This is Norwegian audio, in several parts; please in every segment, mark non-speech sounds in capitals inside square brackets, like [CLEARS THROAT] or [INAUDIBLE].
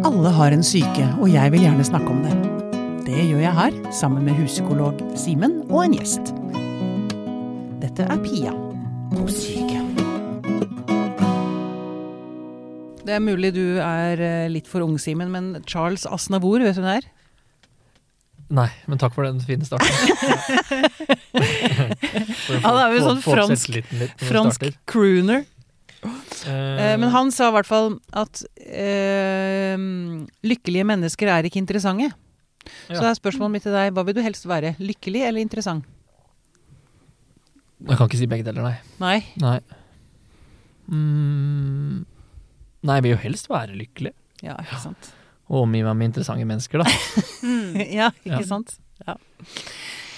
Alle har en syke, og jeg vil gjerne snakke om det. Det gjør jeg her, sammen med huspsykolog Simen og en gjest. Dette er Pia på syke. Det er mulig du er eh, litt for ung, Simen, men Charles Asnavour, vet du hvem det er? Nei, men takk for den fine starten. [LAUGHS] Han ja, er jo sånn fransk- litt Fransk crooner. Eh, Eh, Men han sa i hvert fall at uh, lykkelige mennesker er ikke interessante. Så det er spørsmålet mitt til deg, hva vil du helst være? Lykkelig eller interessant? Jeg kan ikke si begge deler, nei. Nei. Nei. Mm, nei, jeg vil jo helst være lykkelig. Ja, ikke sant. Og omgi meg med interessante mennesker, da. [LAUGHS] ja, ikke Ja. sant?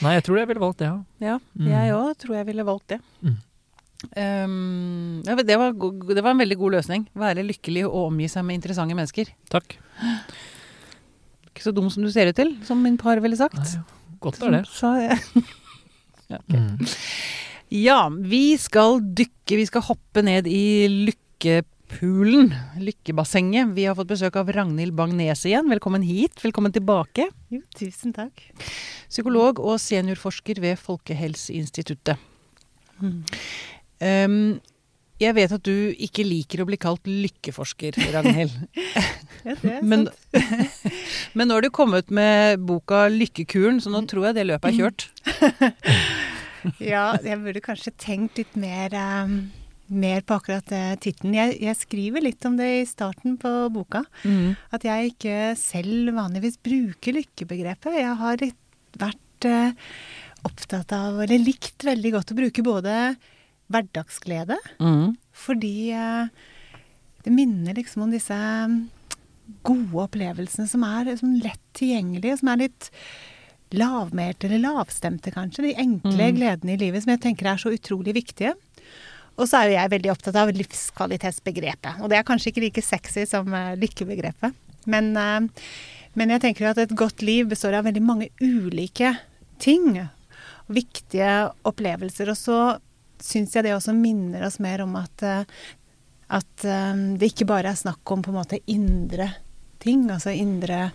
Nei, jeg tror jeg ville valgt det, ja. Ja, Mm. jeg òg tror jeg ville valgt det. Mm. Um, ja, det, var, det var en veldig god løsning. Være lykkelig og omgi seg med interessante mennesker. Takk. Ikke så dum som du ser ut til, som min par ville sagt. Nei, godt er det. Sa jeg. [LAUGHS] Mm. Ja, vi skal dykke, vi skal hoppe ned i lykkepulen. lykkebassenget. Vi har fått besøk av Ragnhild Bang-Nes igjen. Velkommen hit, velkommen tilbake. Jo, tusen takk. Psykolog og seniorforsker ved Folkehelseinstituttet. Mm. Um, jeg vet at du ikke liker å bli kalt lykkeforsker, Ragnhild. [LAUGHS] Ja, det er [LAUGHS] Men, sant. [LAUGHS] men nå har du kommet med boka 'Lykkekuren', så nå tror jeg det løpet er kjørt. Ja, jeg burde kanskje tenkt litt mer, um, mer på akkurat uh, tittelen. Jeg, jeg skriver litt om det i starten på boka. Mm. At jeg ikke selv vanligvis bruker lykkebegrepet. Jeg har litt vært uh, opptatt av, eller likt veldig godt å bruke både hverdagsglede, Mm. fordi eh, det minner liksom om disse mm, gode opplevelsene som er liksom lett tilgjengelige, som er litt lavmælte eller lavstemte, kanskje. De enkle Mm. gledene i livet som jeg tenker er så utrolig viktige. Og så er jo jeg veldig opptatt av livskvalitetsbegrepet. Og det er kanskje ikke like sexy som eh, lykkebegrepet. Men, eh, men jeg tenker at et godt liv består av veldig mange ulike ting. Viktige opplevelser. Og så syns jeg det også minner oss mer om at, eh, at eh, det ikke bare er snakk om på en måte indre ting. Altså indre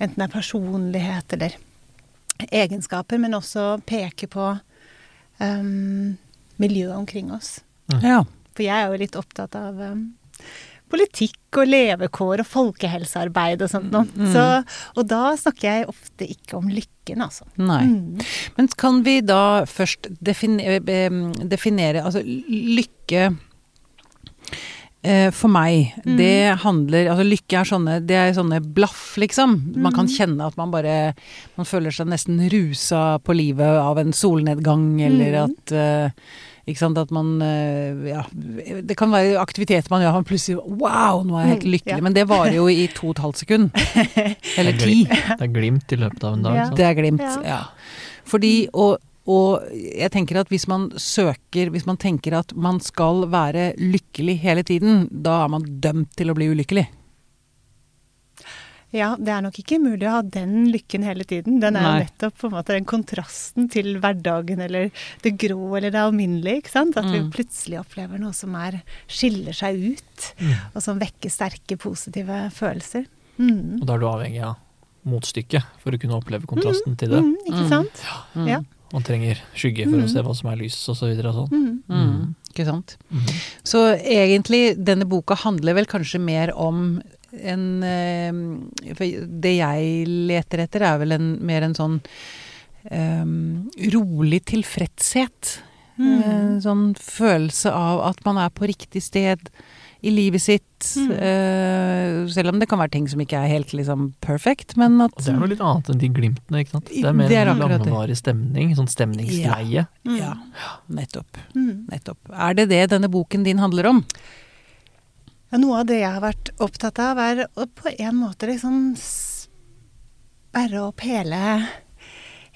Enten det er personlighet eller egenskaper, men også peke på um, miljøet omkring oss. Ja. For jeg er jo litt opptatt av um, politikk og levekår og folkehelsearbeid og sånt noe. Mm. Så, og da snakker jeg ofte ikke om lykken, altså. Nei. Mm. Men kan vi da først definere, definere Altså lykke eh, for meg, Mm. det handler Altså lykke er sånne Det er sånne blaff, liksom. Man kan Mm. kjenne at man bare Man føler seg nesten rusa på livet av en solnedgang, eller Mm. at eh, ikke sant, at man eh, Ja. Det kan være aktiviteter man gjør, og plutselig Wow, nå er jeg helt Mm, lykkelig. ja. Men det varer jo i to og et halvt sekund. [LAUGHS] Eller er ti. Det er glimt i løpet av en dag. Ja. Det er glimt, Ja. ja. Fordi, og, og jeg tenker at hvis man søker, hvis man tenker at man skal være lykkelig hele tiden, da er man dømt til å bli ulykkelig. Ja, det er nok ikke mulig å ha den lykken hele tiden. Den er Nei. nettopp på en måte den kontrasten til hverdagen eller det grå eller det alminnelige. ikke sant? At Mm. vi plutselig opplever noe som er, skiller seg ut, Mm. og som vekker sterke, positive følelser. Mm. Og da er du avhengig av motstykket for å kunne oppleve kontrasten til det. Mm, ikke Mm. sant? Mm. Ja. Man trenger skygge for Mm. å se hva som er lys og så videre og sånn. Mm. Mm. Ikke sant? Mm. Så egentlig, denne boka handler vel kanskje mer om en eh, For det jeg leter etter, er vel en, mer en sånn um, rolig tilfredshet. Mm. En sånn følelse av at man er på riktig sted i livet sitt. Mm. Uh, selv om det kan være ting som ikke er helt liksom perfect, men at Og det er noe litt annet enn de glimtene, ikke sant. Det er mer Det er en langvarig stemning, sånn stemningsleie. Mm. Ja, nettopp. Mm. Nettopp. Er det det denne boken din handler om? Ja, noe av det jeg har vært opptatt av, er å på en måte liksom sperre opp hele,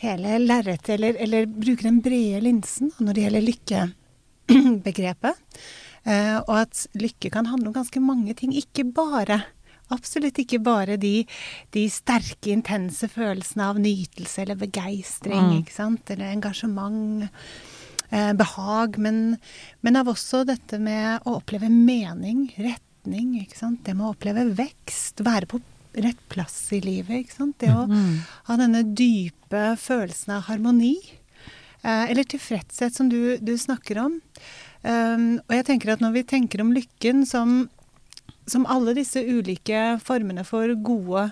hele lerretet, eller, eller bruke den brede linsen når det gjelder lykkebegrepet. Eh, og at lykke kan handle om ganske mange ting, ikke bare Absolutt ikke bare de, de sterke, intense følelsene av nytelse eller begeistring, Mm. ikke sant, eller engasjement, eh, behag, men, men av også dette med å oppleve mening, retning, ikke sant. Det med å oppleve vekst, være på rett plass i livet, ikke sant. Det å Mm. ha denne dype følelsen av harmoni. Eh, eller tilfredshet, som du, du snakker om. Um, og jeg tenker at når vi tenker om lykken som, som alle disse ulike formene for gode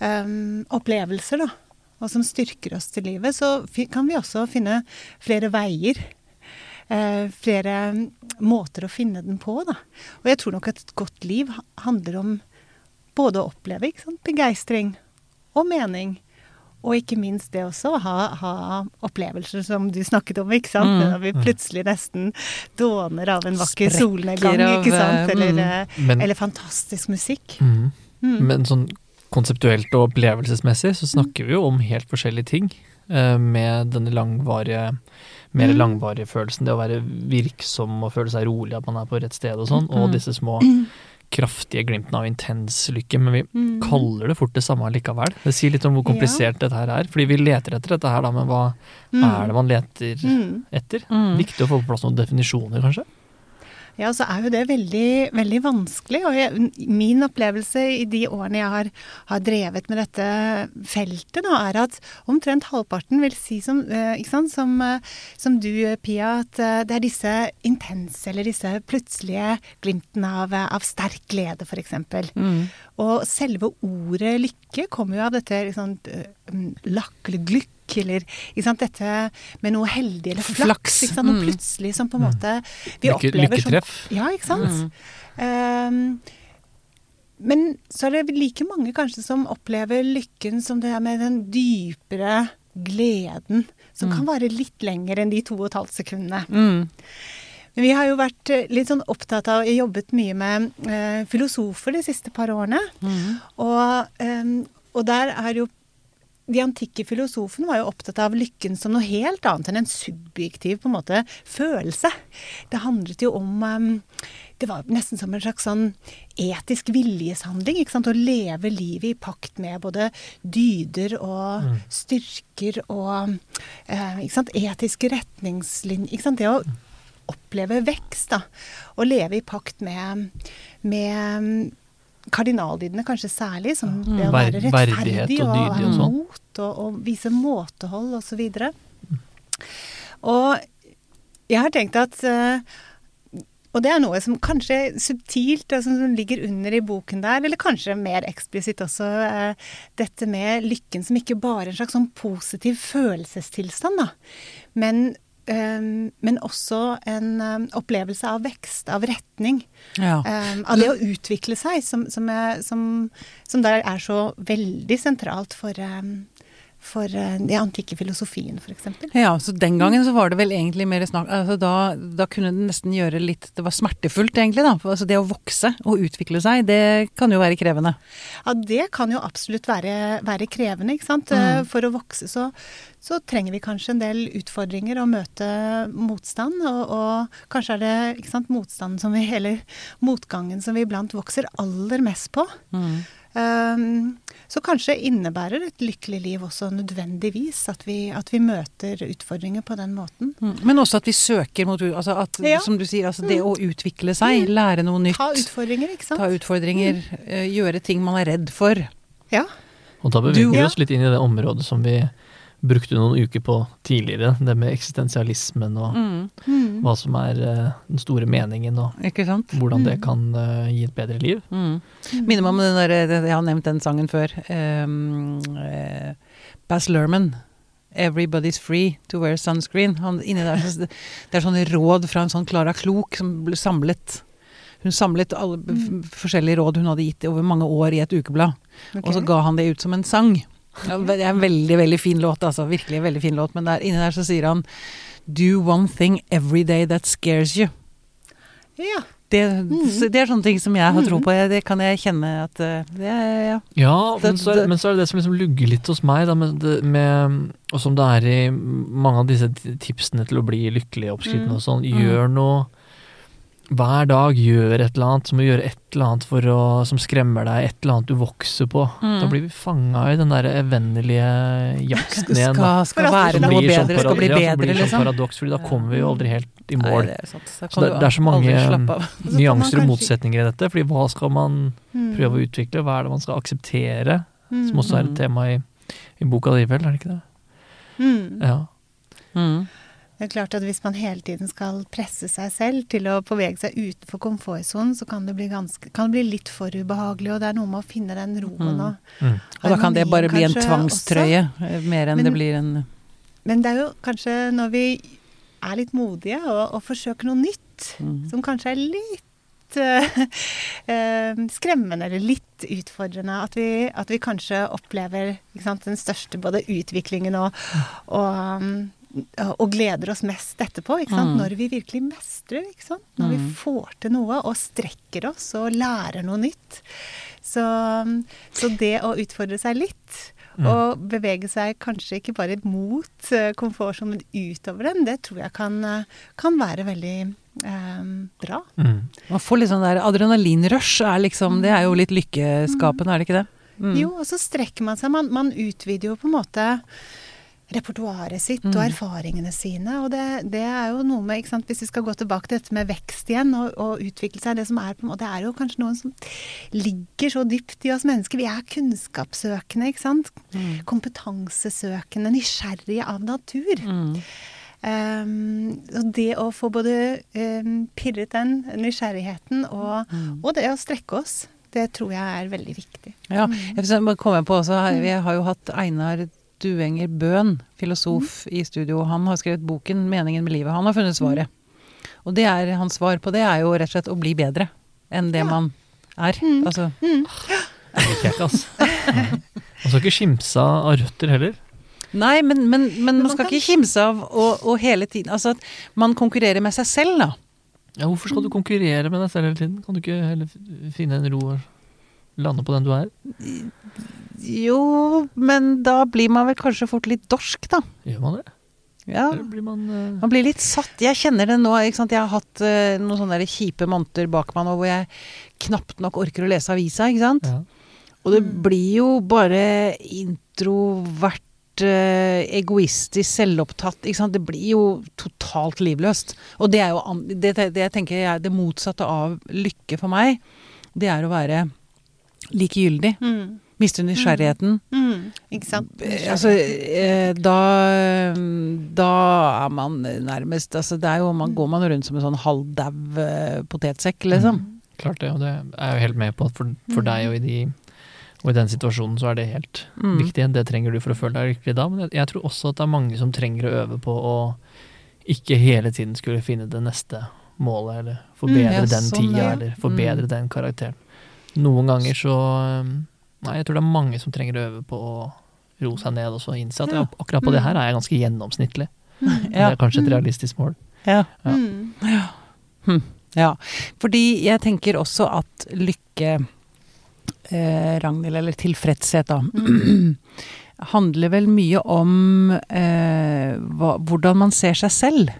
um, opplevelser, da, og som styrker oss til livet, så kan vi også finne flere veier. Uh, flere måter å finne den på, da. Og jeg tror nok at et godt liv handler om både å oppleve begeistring og mening. Og ikke minst det også ha, ha opplevelser som du snakket om, ikke sant. Mm. Når vi plutselig nesten dåner av en vakker Sprekker solnedgang, ikke sant. eh, Eller, mm. eh, Men, eller fantastisk musikk. mm, Mm. men sånn konseptuelt og opplevelsesmessig så snakker vi jo om helt forskjellige ting. eh, Med denne langvarige, mer Mm. langvarige følelsen, det å være virksom og føle seg rolig, at man er på rett sted og sånn, og Mm. disse små kraftige glimtene av intens lykke. Men vi Mm. kaller det fort det samme likevel. Det sier litt om hvor komplisert dette her er. Fordi vi leter etter dette her, da, men hva Mm. er det man leter Mm. etter? Mm. Viktig å få på plass noen definisjoner, kanskje? Ja, så er jo det veldig, veldig vanskelig. Og jeg, min opplevelse i de årene jeg har, har drevet med dette feltet, da, er at omtrent halvparten vil si som, eh, sant, som, eh, som du, Pia, at eh, det er disse intense eller disse plutselige glimtene av, av sterk glede, f.eks. Mm. Og selve ordet lykke kommer jo av dette liksom, um, lakk eller glykk, eller dette med noe heldig eller flaks. Flaks? Noe mm. plutselig som på en måte vi Lykke, opplever som lykketreff. Ja, ikke sant. Mm. Um, men så er det like mange kanskje som opplever lykken som det er med den dypere gleden, som Mm. kan vare litt lenger enn de to og et halvt sekundene. Mm. Men vi har jo vært eh, litt sånn opptatt av, og jobbet mye med eh, filosofer de siste par årene. Mm. Og, ehm, og der er jo De antikke filosofene var jo opptatt av lykken som noe helt annet enn en subjektiv på en måte følelse. Det handlet jo om um, Det var nesten som en slags sånn etisk viljeshandling. ikke sant? Å leve livet i pakt med både dyder og Mm. styrker og eh, ikke sant? etiske retningslinjer. Ikke sant? Det å oppleve vekst, da. Og leve i pakt med, med kardinaldydene kanskje særlig, som det å være rettferdig og og, ha sånn. mot og, og vise måtehold osv. Og jeg har tenkt at eh, og det er noe som kanskje er subtilt, altså, som ligger under i boken der, eller kanskje mer eksplisitt også, eh, dette med lykken som ikke bare er en slags sånn positiv følelsestilstand, da, men, men også en opplevelse av vekst, av retning. Ja. Av det å utvikle seg, som, som, er, som, som der er så veldig sentralt for, for uh, den antikke filosofien, f.eks. Ja, så den gangen så var det vel egentlig mer snakk altså da, da kunne det nesten gjøre litt Det var smertefullt, egentlig, da. Altså det å vokse og utvikle seg, det kan jo være krevende. Ja, det kan jo absolutt være, være krevende, ikke sant. Mm. Uh, For å vokse så, så trenger vi kanskje en del utfordringer og møte motstand. Og, og kanskje er det ikke sant, motstanden som vi, eller motgangen som vi iblant vokser aller mest på. Mm. Um, så kanskje innebærer et lykkelig liv også nødvendigvis at vi, at vi møter utfordringer på den måten. Mm. Men også at vi søker mot altså at, Ja. Som du sier, altså det å utvikle seg, lære noe nytt. Ta utfordringer, ikke sant? Ta utfordringer, eh, gjøre ting man er redd for. Ja. Og da beveger vi Ja. oss litt inn i det området som vi brukte noen uker på tidligere, det med eksistensialismen og Mm. Mm. hva som er uh, den store meningen, og Ikke sant? hvordan det Mm. kan uh, gi et bedre liv. Mm. Minner meg om den der, jeg har nevnt den sangen før. Um, uh, Bass Lerman. 'Everybody's free to wear sunscreen'. Han, inni der, det er sånne råd fra en sånn Klara Klok som ble samlet. Hun samlet alle Mm. forskjellige råd hun hadde gitt over mange år i et ukeblad. Okay. Og så ga han det ut som en sang. Ja, Det er en veldig, veldig fin låt, altså. Virkelig en veldig fin låt. Men der, inni der så sier han 'Do one thing every day that scares you'. Ja. Det, Mhm. det er sånne ting som jeg har tro Mhm. på. Jeg- Det kan jeg kjenne at eh, det er, ja. Ja, men så, er, det- men så er det det som liksom lugger litt hos meg, da, med, med, og som det er i mange av disse tipsene til å bli lykkelig, oppskriftene Mm. og sånn. Mm. Gjør noe hver dag gjør et eller annet, som å gjøre et eller annet for å, som skremmer deg, et eller annet du vokser på. Mm. Da blir vi fanga i den der evennelige jakten igjen. Skal, skal være noe bedre, sånn bedre, skal bli ja, liksom. bedre, blir sånn paradoks, fordi da kommer vi jo aldri helt i Nei, mål. det er sant. Da Så det, det er så mange så [LAUGHS] nyanser og motsetninger i dette, fordi hva skal man Mm. prøve å utvikle, hva er det man skal akseptere, Mm. som også er et tema i, i boka di, vel, er det ikke det? Mm. Ja. Det er klart at Hvis man hele tiden skal presse seg selv til å bevege seg utenfor komfortsonen, så kan det, bli ganske, kan det bli litt for ubehagelig. Og det er noe med å finne den roen Mm. og Mm. Og da kan det bare bli en tvangstrøye, også. mer enn Men- det blir en Men det er jo kanskje når vi er litt modige og, og forsøker noe nytt, mm. som kanskje er litt eh, eh, skremmende eller litt utfordrende, at vi, at vi kanskje opplever ikke sant, den største både utviklingen og, og, um, og gleder oss mest etterpå. Ikke sant? Mm. Når vi virkelig mestrer, ikke sant? når vi Mm. får til noe og strekker oss og lærer noe nytt. Så, så det å utfordre seg litt, Mm. og bevege seg kanskje ikke bare mot komfort komfortsonen, men utover den, det tror jeg kan, eh, kan være veldig eh, bra. Mm. Man får litt sånn der adrenalinrush, er liksom, det er jo litt lykkeskapende, er det ikke det? Mm. Jo, og så strekker man seg. Man, man utvider jo på en måte repertoaret sitt og Mm. erfaringene sine. Og det, det er jo noe med, ikke sant, hvis vi skal gå tilbake til dette med vekst igjen og, og utvikle seg, det som er på en måte, det er jo kanskje noen som ligger så dypt i oss mennesker. Vi er kunnskapssøkende, ikke sant. Mm. Kompetansesøkende, nysgjerrige av natur. Mm. Um, og det å få både um, pirret den nysgjerrigheten og, Mm. og det å strekke oss, det tror jeg er veldig viktig. Ja, Mm. jeg bare komme på også, vi har jo hatt Einar Duenger Bøhn, filosof, Mm. i studio. Han har skrevet boken 'Meningen med livet'. Han har funnet svaret. Og det er, hans svar på det er jo rett og slett å bli bedre enn det Ja. man er. Mm. Altså, Mm. Det er ikke, altså. Man skal ikke skimse av røtter heller. nei, men, men, men man man skal kan- ikke kimse av å hele tiden Altså at man konkurrerer med seg selv, da. Ja, hvorfor skal du konkurrere med deg selv hele tiden? Kan du ikke heller finne en ro lande på den du er? Jo, men da blir man vel kanskje fort litt dorsk, da. Gjør man det? Ja. Eller blir man uh... Man blir litt satt. Jeg kjenner det nå. ikke sant? Jeg har hatt uh, noen sånne der kjipe måneder bak meg nå hvor jeg knapt nok orker å lese avisa. ikke sant? ja. Og det Mm. blir jo bare introvert, eh, egoistisk, selvopptatt. ikke sant? Det blir jo totalt livløst. Og det er jo det, det, det jeg tenker er det motsatte av lykke for meg. Det er å være likegyldig. Mm. Mister nysgjerrigheten. Mm. Ikke sant? Eh, Altså, eh, da, da er man nærmest altså det er jo, man Går man rundt som en sånn halvdau eh, potetsekk, liksom? Klart det, og det er jeg jo helt med på for, for deg og i, de, og i den situasjonen så er det helt Mm. viktig. Det trenger du for å føle deg lykkelig da, men jeg, jeg tror også at det er mange som trenger å øve på å ikke hele tiden skulle finne det neste målet, eller forbedre Mm, ja, den sånn, tida, ja. eller forbedre Mm. den karakteren. Noen ganger så um, Nei, jeg tror det er mange som trenger å øve på å roe seg ned og så innse at Ja. ja, akkurat på det her er jeg ganske gjennomsnittlig. Mm. Ja. Det er kanskje et realistisk mål. Ja. Ja. Mm. ja. Fordi jeg tenker også at lykke, eh, Ragnhild, eller tilfredshet, da, [CLEARS THROAT] handler vel mye om eh, hva, hvordan man ser seg selv.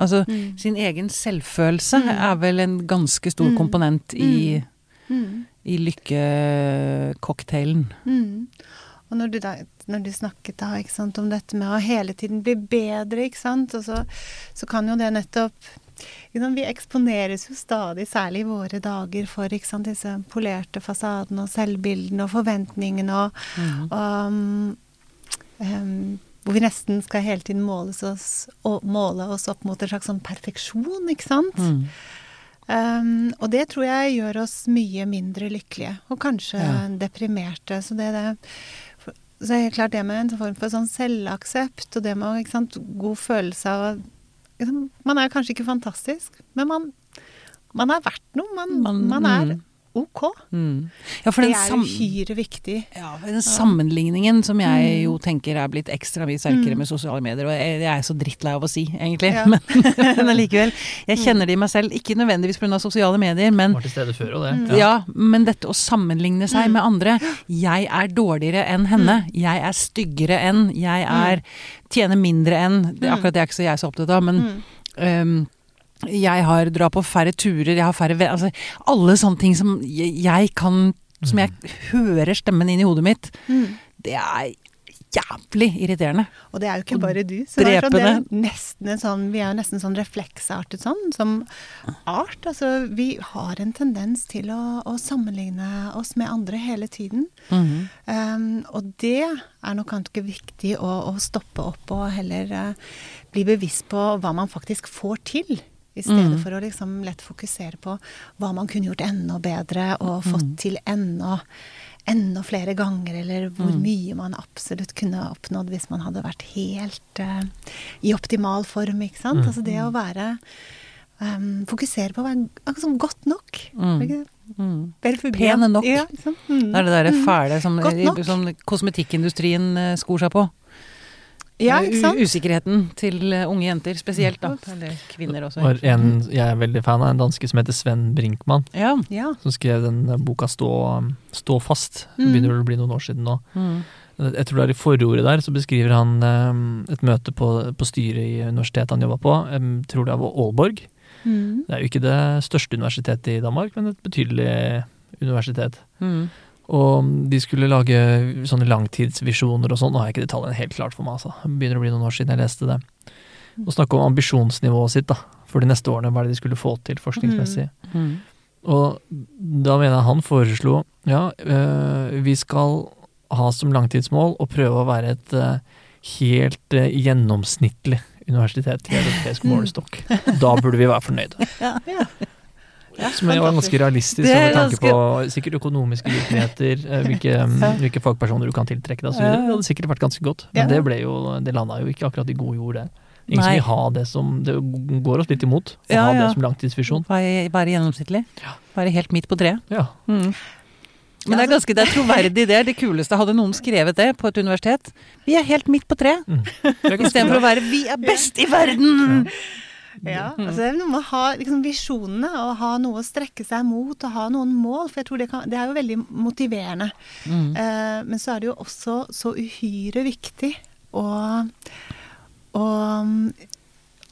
Altså Mm. sin egen selvfølelse Mm. er vel en ganske stor Mm. komponent i, Mm. i lykkecocktailen. Mm. Og når du, da, når du snakket da, ikke sant, om dette med å hele tiden bli bedre, ikke sant, og så, så kan jo det nettopp sant, Vi eksponeres jo stadig, særlig i våre dager, for ikke sant, disse polerte fasadene og selvbildene og forventningene og, og um, um, hvor vi nesten skal hele tiden måle oss opp mot en slags sånn perfeksjon, ikke sant? Mm. Um, og det tror jeg gjør oss mye mindre lykkelige, og kanskje Ja. deprimerte. Så det, det så er det klart det med en form for sånn selvaksept, og det med sant, god følelse av liksom, Man er kanskje ikke fantastisk, men man, man er verdt noe. Man, Man- man er mm. Ok. Mm. Ja, for Det er uhyre viktig. ja, den sammenligningen som jeg Mm. jo tenker er blitt ekstra mye sterkere Mm. med sosiale medier, og jeg, jeg er så drittlei av å si, egentlig, Ja. [LAUGHS] men, [LAUGHS] men allikevel. Jeg kjenner det i meg selv, ikke nødvendigvis pga. sosiale medier, men Var til stede før og det. Ja. ja. men dette å sammenligne seg Mm. med andre. Jeg er dårligere enn henne. Jeg er styggere enn. Jeg er tjener mindre enn Det Mm. akkurat det er ikke så jeg er så opptatt av, men Mm. Jeg har drar på færre turer, jeg har færre venner altså, Alle sånne ting som jeg, kan Som jeg hører stemmen inn i hodet mitt. Mm. Det er jævlig irriterende. Og det er jo ikke bare du. Så det er sånn, det er nesten en sånn, vi er jo nesten sånn refleksartet sånn, som art. Altså, vi har en tendens til å, å sammenligne oss med andre hele tiden. Mhm. Um, og det er nok kanskje viktig å, å stoppe opp og heller uh, bli bevisst på hva man faktisk får til. I stedet Mm. for å liksom lett fokusere på hva man kunne gjort enda bedre og fått til enda, enda flere ganger, eller hvor Mm. mye man absolutt kunne oppnådd hvis man hadde vært helt uh, i optimal form, ikke sant. Mm. Altså det å være um, Fokusere på å være sånn godt nok. Mm. Mm. Pene nok. Ja, liksom. Mm. Det er det derre Mm. fæle som, som kosmetikkindustrien eh, skor seg på. Ja, ikke sant? Usikkerheten til eh, unge jenter spesielt, da. Eller kvinner også. Og en, jeg er veldig fan av en danske som heter Sven Brinkmann, Ja. Ja. som skrev den eh, boka Stå, Stå fast. Det Mm. begynner vel å bli noen år siden nå. Mm. Jeg tror det er i forordet der, så beskriver han eh, et møte på, på styret i universitetet han jobba på. Jeg tror det var Aalborg. Mm. Det er jo ikke det største universitetet i Danmark, men et betydelig universitet. Mm. Og de skulle lage sånne langtidsvisjoner og sånn. Nå har jeg ikke detaljene helt klart for meg, altså. Det begynner å bli noen år siden jeg leste det. Og snakke om ambisjonsnivået sitt da, for de neste årene. Hva er det de skulle få til forskningsmessig. Mm. Og da mener jeg han foreslo ja, øh, vi skal ha som langtidsmål å prøve å være et øh, helt øh, gjennomsnittlig universitet i europeisk [LAUGHS] målestokk. Da burde vi være fornøyde. [LAUGHS] ja, Ja. Som er ganske realistisk er med tanke ganske- på sikkert økonomiske virkeligheter, eh, hvilke, [LAUGHS] mm, hvilke fagpersoner du kan tiltrekke deg. Det hadde sikkert vært ganske godt, men det ble jo, det landa jo ikke akkurat i god jord, det. Ingen Nei. som vil ha det som Det går oss litt imot å Ja, ha ja. det som langtidsvisjon. Være gjennomsnittlig. Bare helt midt på treet. Ja. Mm. Men det er ganske det er troverdig, det er det kuleste. Hadde noen skrevet det på et universitet Vi er helt midt på treet. Mm. Istedenfor å være Vi er best i verden! Ja, altså det er noe med å ha liksom, visjonene og ha noe å strekke seg mot og ha noen mål. For jeg tror det, kan, det er jo veldig motiverende. Mm. Uh, men så er det jo også så uhyre viktig å, å,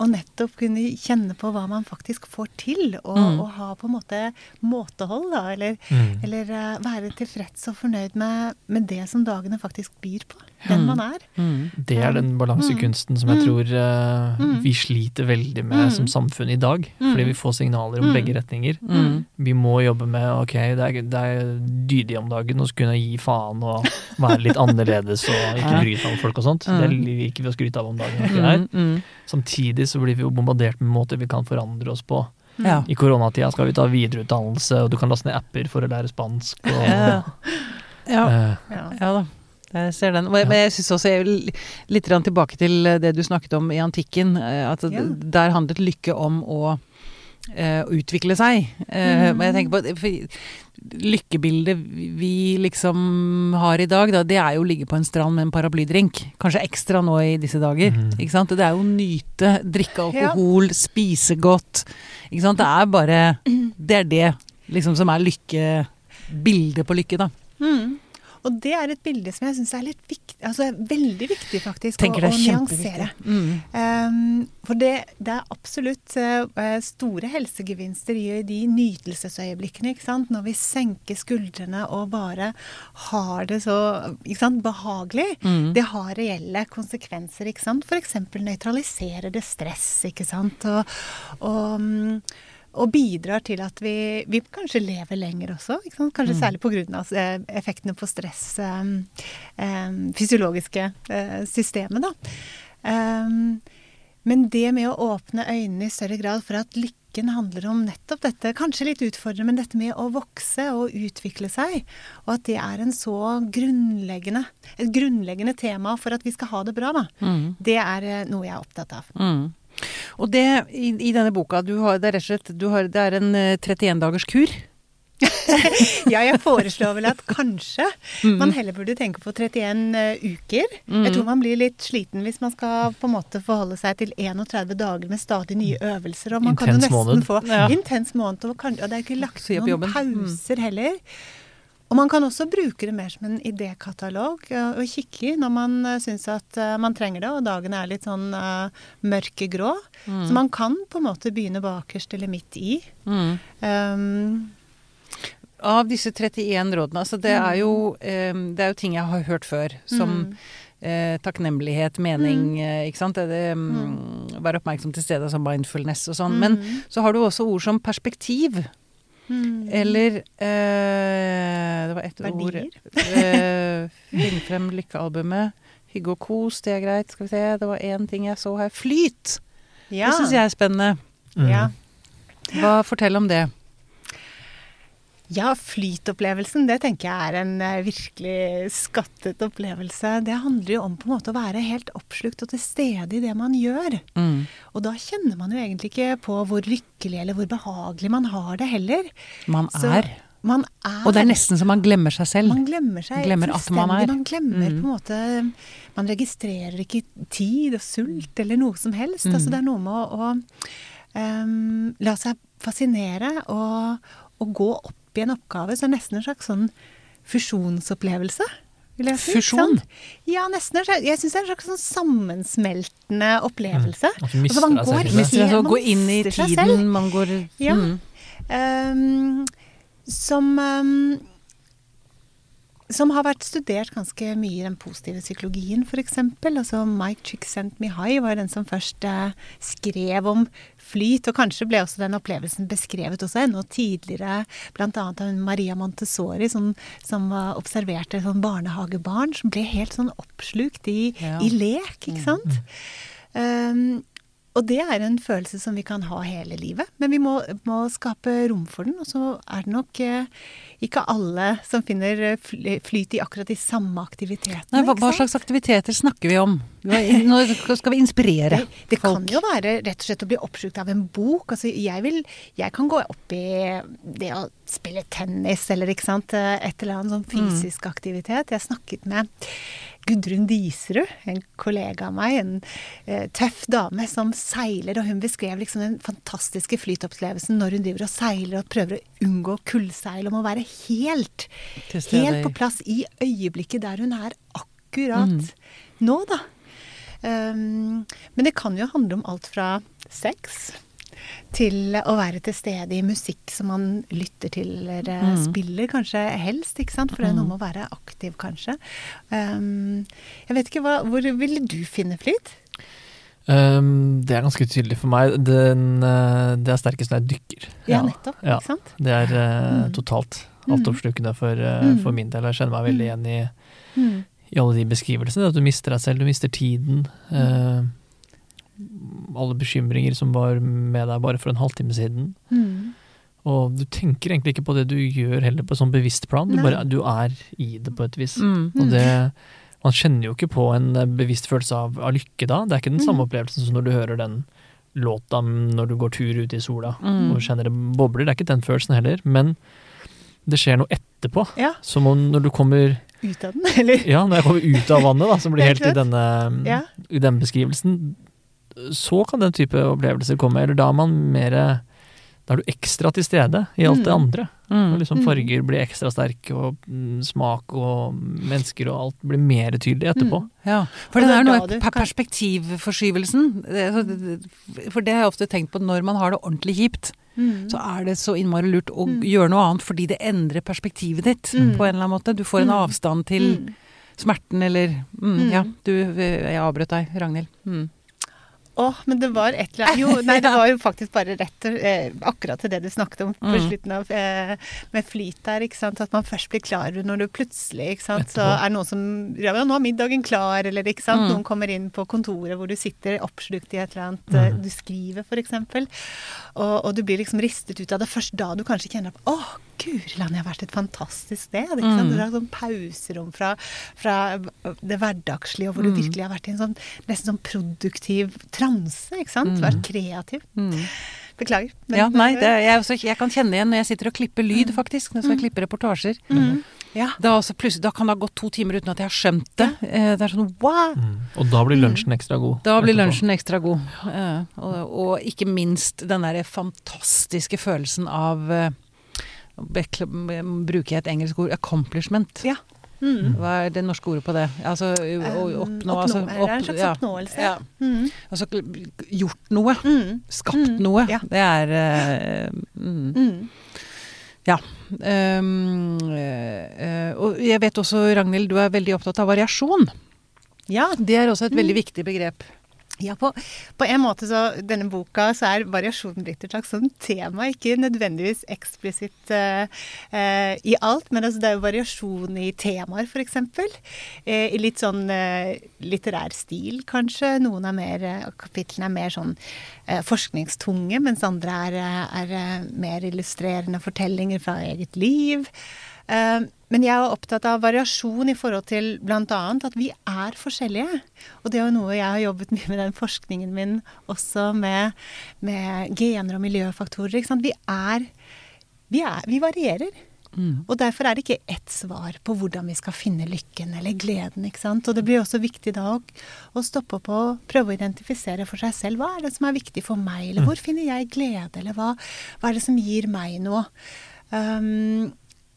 å nettopp kunne kjenne på hva man faktisk får til, og, Mm. og ha på en måte måtehold, da. Eller, Mm. eller uh, være tilfreds og fornøyd med, med det som dagene faktisk byr på. Den Mm. man er. Mm. Det er den balansekunsten som jeg Mm. tror Mm. vi sliter veldig med Mm. som samfunn i dag. Fordi vi får signaler om Mm. begge retninger. Mm. Vi må jobbe med ok, det er, det er dydig om dagen å kunne gi faen og være litt annerledes og [LAUGHS] ikke bry seg om folk og sånt. Det liker vi å skryte av om dagen. Mm. Mm. Samtidig så blir vi jo bombardert med måter vi kan forandre oss på. Ja. I koronatida skal vi ta videreutdannelse, og du kan laste ned apper for å lære spansk. Og, Ja. Ja. Uh, Ja. Ja da. Jeg ser den. Men jeg syns også jeg vil litt tilbake til det du snakket om i antikken. eh, At Ja. der handlet lykke om å uh, utvikle seg. Uh, mm. Men jeg tenker på for Lykkebildet vi liksom har i dag, da, det er jo å ligge på en strand med en paraplydrink. Kanskje ekstra nå i disse dager. Mm. Ikke sant? Det er jo å nyte, drikke alkohol, spise godt. Ikke sant? Det er bare Det er det liksom som er lykke Bildet på lykke, da. Mm. Og det er et bilde som jeg syns er litt viktig, altså veldig viktig faktisk å, å nyansere. Mm. Um, for det, det er absolutt uh, store helsegevinster i de nytelsesøyeblikkene. ikke sant? Når vi senker skuldrene og bare har det så ikke sant, behagelig. Mm. Det har reelle konsekvenser. ikke sant? F.eks. nøytraliserer det stress. ikke sant? Og, og, mm, og bidrar til at vi, vi kanskje lever lenger også. Kanskje Mm. særlig pga. Eh, effektene på stress, eh, eh, fysiologiske eh, systemet. da. Um, men det med å åpne øynene i større grad for at lykken handler om nettopp dette, kanskje litt utfordrende, men dette med å vokse og utvikle seg, og at det er en så grunnleggende, et grunnleggende tema for at vi skal ha det bra, da. Mm. Det er noe jeg er opptatt av. Mm. Og det i, i denne boka, du har, det er rett og slett du har, det er en eh, 31 dagers kur. [LAUGHS] Ja, jeg foreslår vel at kanskje Mm. man heller burde tenke på 31 eh, uker. Mm. Jeg tror man blir litt sliten hvis man skal på en måte forholde seg til 31 dager med stadig nye øvelser. Og man kan jo Intens nesten måned. få Ja. intens måned. Og, kan, og det er ikke lagt noen. Mm. pauser heller. Og man kan også bruke det mer som en idékatalog uh, og kikke i når man uh, syns at uh, man trenger det, og dagen er litt sånn uh, mørkegrå. Mm. Så man kan på en måte begynne bakerst eller midt i. Mm. Um, Av disse 31 rådene, altså det er jo, um, det er jo ting jeg har hørt før, som mm, eh, takknemlighet, mening, eh, ikke sant. Det, det, mm, Mm. være oppmerksom til stedet, altså mindfulness og sånn. Men mm, så har du også ord som perspektiv, mm. eller eh, Det var ett ord eh, Finn frem lykkealbumet. Hygge og kos, det er greit. Skal vi se, det var én ting jeg så her. Flyt! Ja. Det syns jeg er spennende. Mm. Ja. Hva Fortell om det. Ja, flytopplevelsen, det tenker jeg er en eh, virkelig skattet opplevelse. Det handler jo om på en måte å være helt oppslukt og til stede i det man gjør. Mm. Og da kjenner man jo egentlig ikke på hvor lykkelig eller hvor behagelig man har det heller. Man Så er. Man er Og det er nesten så man glemmer seg selv. Man glemmer seg Glemmer at man er. Man glemmer Mm. på en måte Man registrerer ikke tid og sult eller noe som helst. Mm. Altså det er noe med å, å um, la seg fascinere og, og gå opp i en oppgave. Så det nesten en slags sånn fusjonsopplevelse. Vil jeg si, Fusjon? Ja, nesten. Jeg syns det er en slags sånn sammensmeltende opplevelse. Mm. mister Altså, man går, går selv. altså, man gå inn i tiden, man går Ja. mm. Ehm, som ehm, som har vært studert ganske mye i den positive psykologien, f.eks. Altså Mike Csikszentmihalyi var den som først eh, skrev om flyt, og kanskje ble også den opplevelsen beskrevet også enda tidligere, bl.a. av Maria Montessori, som, som eh, observerte sånn barnehagebarn som ble helt sånn oppslukt i, Ja. i lek, ikke sant. Um, og det er en følelse som vi kan ha hele livet, men vi må, må skape rom for den. Og så er det nok eh, ikke alle som finner eh, flyt i akkurat de samme aktivitetene. Nei, hva, hva slags aktiviteter snakker vi om? Nå skal vi inspirere folk. det kan jo være rett og slett å bli oppslukt av en bok. Altså, jeg, vil, jeg kan gå opp i det å spille tennis eller ikke sant, eh, et eller annet sånn fysisk aktivitet. Jeg snakket med Gudrun Diserud, en kollega av meg, en eh, tøff dame som seiler, og hun beskrev liksom den fantastiske flytopplevelsen når hun driver og seiler og prøver å unngå kullseil, og må være helt, helt på plass i øyeblikket der hun er akkurat nå, da. Um, men det kan jo handle om alt fra sex til å være til stede i musikk som man lytter til eller eh, Mm. spiller, kanskje helst, ikke sant? For det er noe med å være aktiv, kanskje. Um, jeg vet ikke, hva, hvor ville du finne flyt? Um, det er ganske tydelig for meg. Den, eh, det er sterkest når jeg dykker. Ja, nettopp. ja. Ikke sant? Det er uh, Mm. totalt Mm. altoppslukende for, uh, Mm. for min del. Jeg kjenner meg veldig igjen i, Mm. i alle de beskrivelsene. At du mister deg selv, du mister tiden. Eh, alle bekymringer som var med deg bare for en halvtime siden. Mm. Og du tenker egentlig ikke på det du gjør heller på sånn bevisst plan. Du, bare, du er i det på et vis. Mm. Og det, man kjenner jo ikke på en eh, bevisst følelse av, av lykke da. Det er ikke den samme Mm. opplevelsen som når du hører den låta når du går tur ute i sola Mm. og kjenner det bobler. Det er ikke den følelsen heller. Men det skjer noe etterpå. Ja, Som om når du kommer ut av den, [LAUGHS] eller? Ja, når jeg kommer ut av vannet, da, som blir helt i denne Ja. i den beskrivelsen, så kan den type opplevelser komme. Eller da er man mer Da er du ekstra til stede i alt det Mm. andre. Mm. Liksom Mm. farger blir ekstra sterke, og mm, smak og mennesker og alt blir mer tydelig etterpå. Mm. Ja, for det det er noe med perspektivforskyvelsen. For det har jeg ofte tenkt på når man har det ordentlig kjipt. Mm. Så er det så innmari lurt å Mm. gjøre noe annet fordi det endrer perspektivet ditt Mm. på en eller annen måte. Du får en avstand til Mm. smerten eller mm, Mm. Ja, du, jeg avbrøt deg, Ragnhild. Åh, men det var et eller annet Jo, nei, det var jo faktisk bare rett eh, akkurat til det du snakket om på Mm. slutten av eh, med flyt der, ikke sant. At man først blir klar når du plutselig, ikke sant. Så er det noen som Ja, nå er middagen klar, eller ikke sant. Mm. Noen kommer inn på kontoret hvor du sitter oppslukt i et eller annet eh, Mm. du skriver, eksempel. Og, og du blir liksom ristet ut av det først da du kanskje kjenner at åh, guri land, jeg har vært et fantastisk sted. Ikke sant? Mm. Det er sånn pauserom fra, fra det hverdagslige, og hvor du Mm. virkelig har vært i en sånn nesten sånn produktiv transe, ikke sant? Mm. Vært kreativ. Mm. Beklager. men- Ja, nei, det, jeg, også, jeg kan kjenne igjen når jeg sitter og klipper lyd, faktisk. Når jeg skal klippe reportasjer. mm. Ja. Da, da kan det ha gått to timer uten at jeg har skjønt det. Eh, Det er sånn wow! Mm. Og da blir lunsjen ekstra god. Da blir lunsjen ekstra god. Ja. og, og ikke minst den derre fantastiske følelsen av eh, Bruker jeg et engelsk ord? Accomplishment. Ja. Mm. Hva er det norske ordet på det? Altså å Um, oppnå altså, det er en slags oppnåelse. Ja. Mm. Altså gjort noe. Mm. Skapt Mm, noe. ja. Det er uh. Mm. Um, eh, eh, Og jeg vet også, Ragnhild, du er veldig opptatt av variasjon. Ja, Det er også et veldig viktig begrep. Ja, på, på en måte så denne boka så er variasjonen blitt et slags sånn tema, ikke nødvendigvis eksplisitt uh, uh, i alt, men altså det er jo variasjon i temaer, f.eks. Uh, I litt sånn uh, litterær stil, kanskje. Noen av eh, kapitlene er mer sånn eh, forskningstunge, mens andre er, eh, er eh, mer illustrerende fortellinger fra eget liv. Eh, Men jeg er opptatt av variasjon i forhold til bl.a. at vi er forskjellige. Og det er jo noe jeg har jobbet mye med den forskningen min også med, med gener og miljøfaktorer. Vi er Vi, er, vi varierer. Mm. Og derfor er det ikke ett svar på hvordan vi skal finne lykken eller gleden. ikke sant? Og det blir også viktig da å, å stoppe opp og prøve å identifisere for seg selv. Hva er det som er viktig for meg, eller hvor finner jeg glede, eller hva, hva er det som gir meg noe? Um,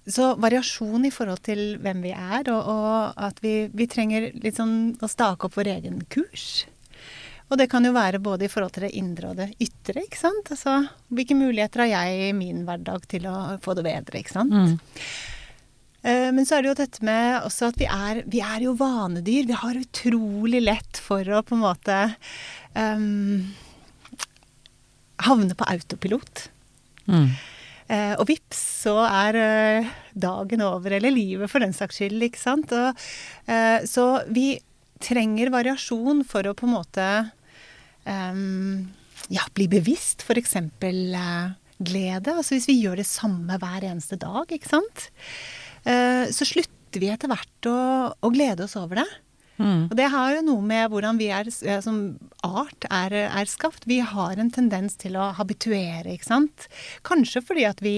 så variasjon i forhold til hvem vi er, og, og at vi, vi trenger litt sånn å stake opp vår egen kurs. Og det kan jo være både i forhold til det indre og det ytre, ikke sant. Altså hvilke muligheter har jeg i min hverdag til å få det bedre, ikke sant. Mm. Eh, Men så er det jo dette med også at vi er, vi er jo vanedyr. Vi har utrolig lett for å på en måte um, havne på autopilot. Mm. Eh, og vips, så er eh, dagen over, eller livet for den saks skyld, ikke sant. Og, eh, så vi trenger variasjon for å på en måte ehm, ja, bli bevisst f.eks. Eh, glede. Altså hvis vi gjør det samme hver eneste dag, ikke sant. Eh, så slutter vi etter hvert å, å glede oss over det. Mm. Og det har jo noe med hvordan vi er, eh, som art er, er skapt. Vi har en tendens til å habituere, ikke sant. Kanskje fordi at vi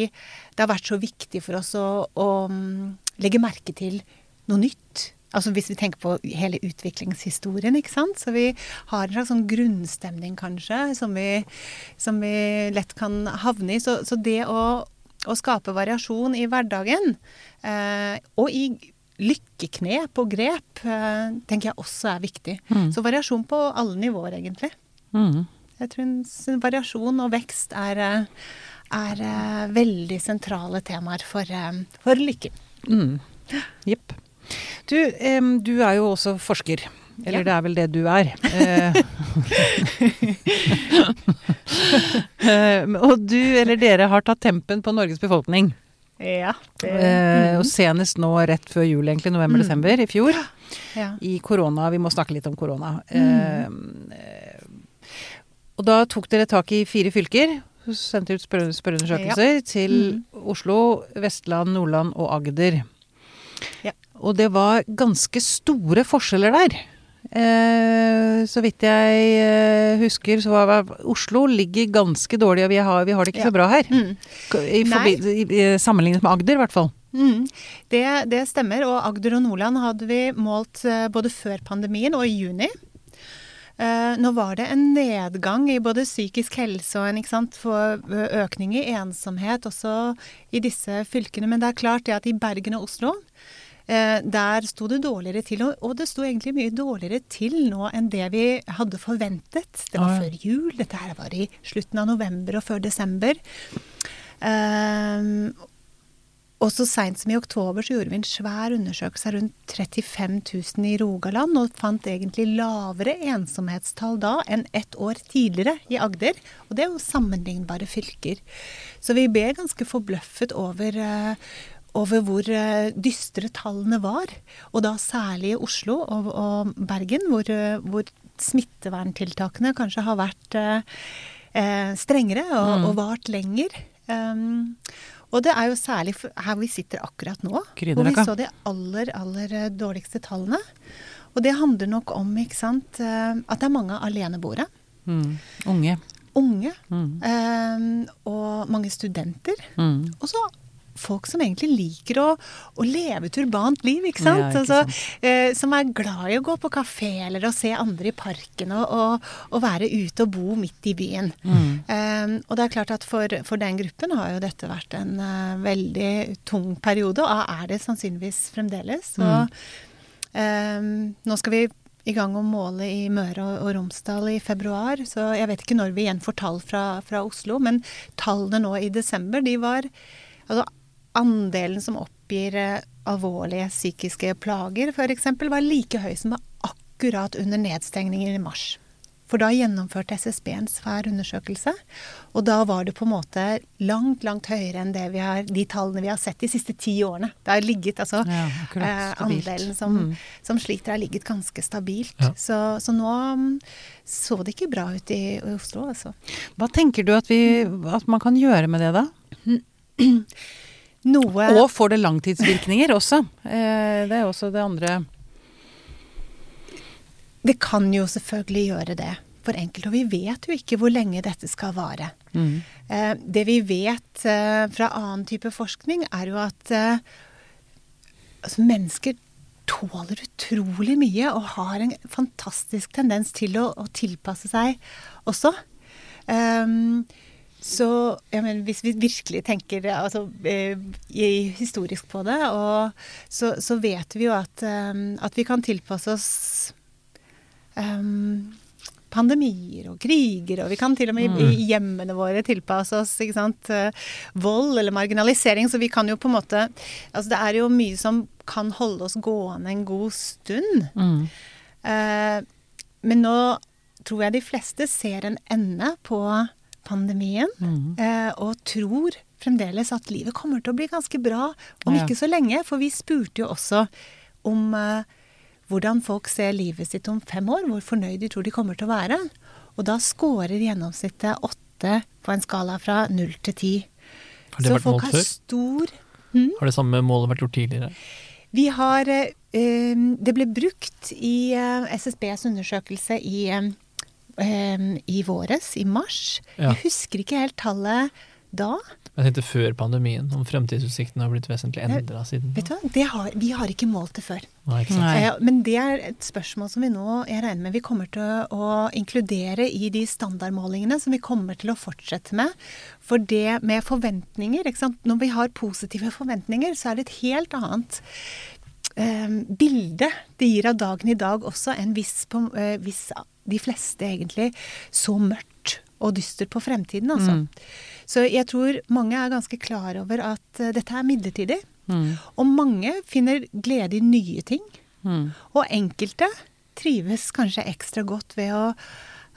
Det har vært så viktig for oss å, å mm, legge merke til noe nytt. Altså hvis vi tenker på hele utviklingshistorien, ikke sant. Så vi har en slags sånn grunnstemning, kanskje, som vi, som vi lett kan havne i. Så, så det å, å skape variasjon i hverdagen, eh, og i lykkeknep og grep, eh, tenker jeg også er viktig. Mm. Så variasjon på alle nivåer, egentlig. Mm. Jeg tror variasjon og vekst er, eh, er eh, veldig sentrale temaer for, for lykke. Mm. Jepp. Du, du er jo også forsker. Eller Ja. det er vel det du er. [LAUGHS] [LAUGHS] Og du, eller dere, har tatt tempen på Norges befolkning. Ja. Det, Eh, og senest nå rett før jul, egentlig, november-desember i fjor. ja. I korona. Vi må snakke litt om korona. Mm. Eh, og da tok dere tak i fire fylker. Sendte ut spørreundersøkelser spørreundersøkelser til Mm. Oslo, Vestland, Nordland og Agder. Ja. Og det var ganske store forskjeller der. Eh, så vidt jeg eh, husker, så var Oslo ligger ganske dårlig, og vi har, vi har det ikke Ja. så bra her. Mm. I, forbi- i, sammenlignet med Agder, i hvert fall. Mm. Det, det stemmer. Og Agder og Nordland hadde vi målt eh, både før pandemien og i juni. Eh, nå var det en nedgang i både psykisk helse og en for økning i ensomhet også i disse fylkene. Men det er klart det at i Bergen og Oslo der sto det dårligere til, og, det sto egentlig mye dårligere til nå enn det vi hadde forventet. Det var før jul, dette her var i slutten av november og før desember. Um, og så seint som i oktober så gjorde vi en svær undersøkelse rundt 35 000 i Rogaland, og fant egentlig lavere ensomhetstall da enn ett år tidligere i Agder. Og det er jo sammenlignbare fylker. Så vi ble ganske forbløffet over, eh, over hvor eh, dystre tallene var. Og da særlig i Oslo og, og Bergen, hvor, eh, hvor smitteverntiltakene kanskje har vært eh, eh, strengere og, Mm. og vart lenger. Um, og det er jo særlig her vi sitter akkurat nå, hvor vi så de aller, aller dårligste tallene. Og det handler nok om ikke sant, at det er mange aleneboere. Mm. Unge. Unge. Mm. Um, og mange studenter. Mm. Og så folk som egentlig liker å, å leve et urbant liv, ikke sant? Ja, ikke altså, eh, som er glad i å gå på kafé eller å se andre i parken og, og, og være ute og bo midt i byen. Mm. Eh, og det er klart at for, for den gruppen har jo dette vært en uh, veldig tung periode, og er det sannsynligvis fremdeles. Så eh, nå skal vi i gang å måle i Møre og, og Romsdal i februar, så jeg vet ikke når vi igjen får tall fra, fra Oslo, men tallene nå i desember, de var Altså andelen som oppgir eh, alvorlige psykiske plager, f.eks., var like høy som var akkurat under nedstengningen i mars. For da gjennomførte SSB en svær undersøkelse, og da var det på en måte langt, langt høyere enn det vi har, de tallene vi har sett de siste ti årene. Det har ligget, altså Ja, eh, andelen som, Mm. som sliter, har ligget ganske stabilt. Ja. Så, så nå mm, så det ikke bra ut i, i Oslo, altså. Hva tenker du at, vi, at man kan gjøre med det, da? [CLEARS THROAT] Noe Og får det langtidsvirkninger også? Eh, det er også det andre Det kan jo selvfølgelig gjøre det for enkelte, og vi vet jo ikke hvor lenge dette skal vare. mm. Eh, det vi vet eh, fra annen type forskning, er jo at altså mennesker tåler utrolig mye og har en fantastisk tendens til å, å tilpasse seg også. Ehm, så ja, men hvis vi virkelig tenker altså, eh, historisk på det, og, så, så vet vi jo at, um, at vi kan tilpasse oss um, pandemier og kriger, og vi kan til og med i, i hjemmene våre tilpasse oss ikke sant? eh, vold eller marginalisering. Så vi kan jo på en måte Altså det er jo mye som kan holde oss gående en god stund. Mm. Eh, men nå tror jeg de fleste ser en ende på pandemien, Mm. eh, og tror fremdeles at livet kommer til å bli ganske bra om Ja. ikke så lenge. For vi spurte jo også om eh, hvordan folk ser livet sitt om fem år, hvor fornøyd de tror de kommer til å være. Og da scorer gjennomsnittet åtte på en skala fra null til ti. Har det Så vært målt før? stor Har det samme målet vært gjort tidligere? Vi har eh, eh, Det ble brukt i eh, SSBs undersøkelse i, eh, i våres, i mars. Ja. Jeg husker ikke helt tallet da. Jeg tenkte før pandemien, om fremtidsutsiktene har blitt vesentlig endra siden. Vet du hva? Det har, vi har ikke målt det før. Nei, ikke sant? Nei. Eh, men det er et spørsmål som vi nå jeg regner med vi kommer til å inkludere i de standardmålingene som vi kommer til å fortsette med. For det med forventninger ikke sant? Når vi har positive forventninger, så er det et helt annet eh, bilde det gir av dagen i dag også, enn hvis, på, eh, hvis de fleste egentlig så mørkt og dystert på fremtiden. Altså. Mm. Så jeg tror mange er ganske klar over at eh, dette er midlertidig. Mm. Og mange finner glede i nye ting. Mm. Og enkelte trives kanskje ekstra godt ved å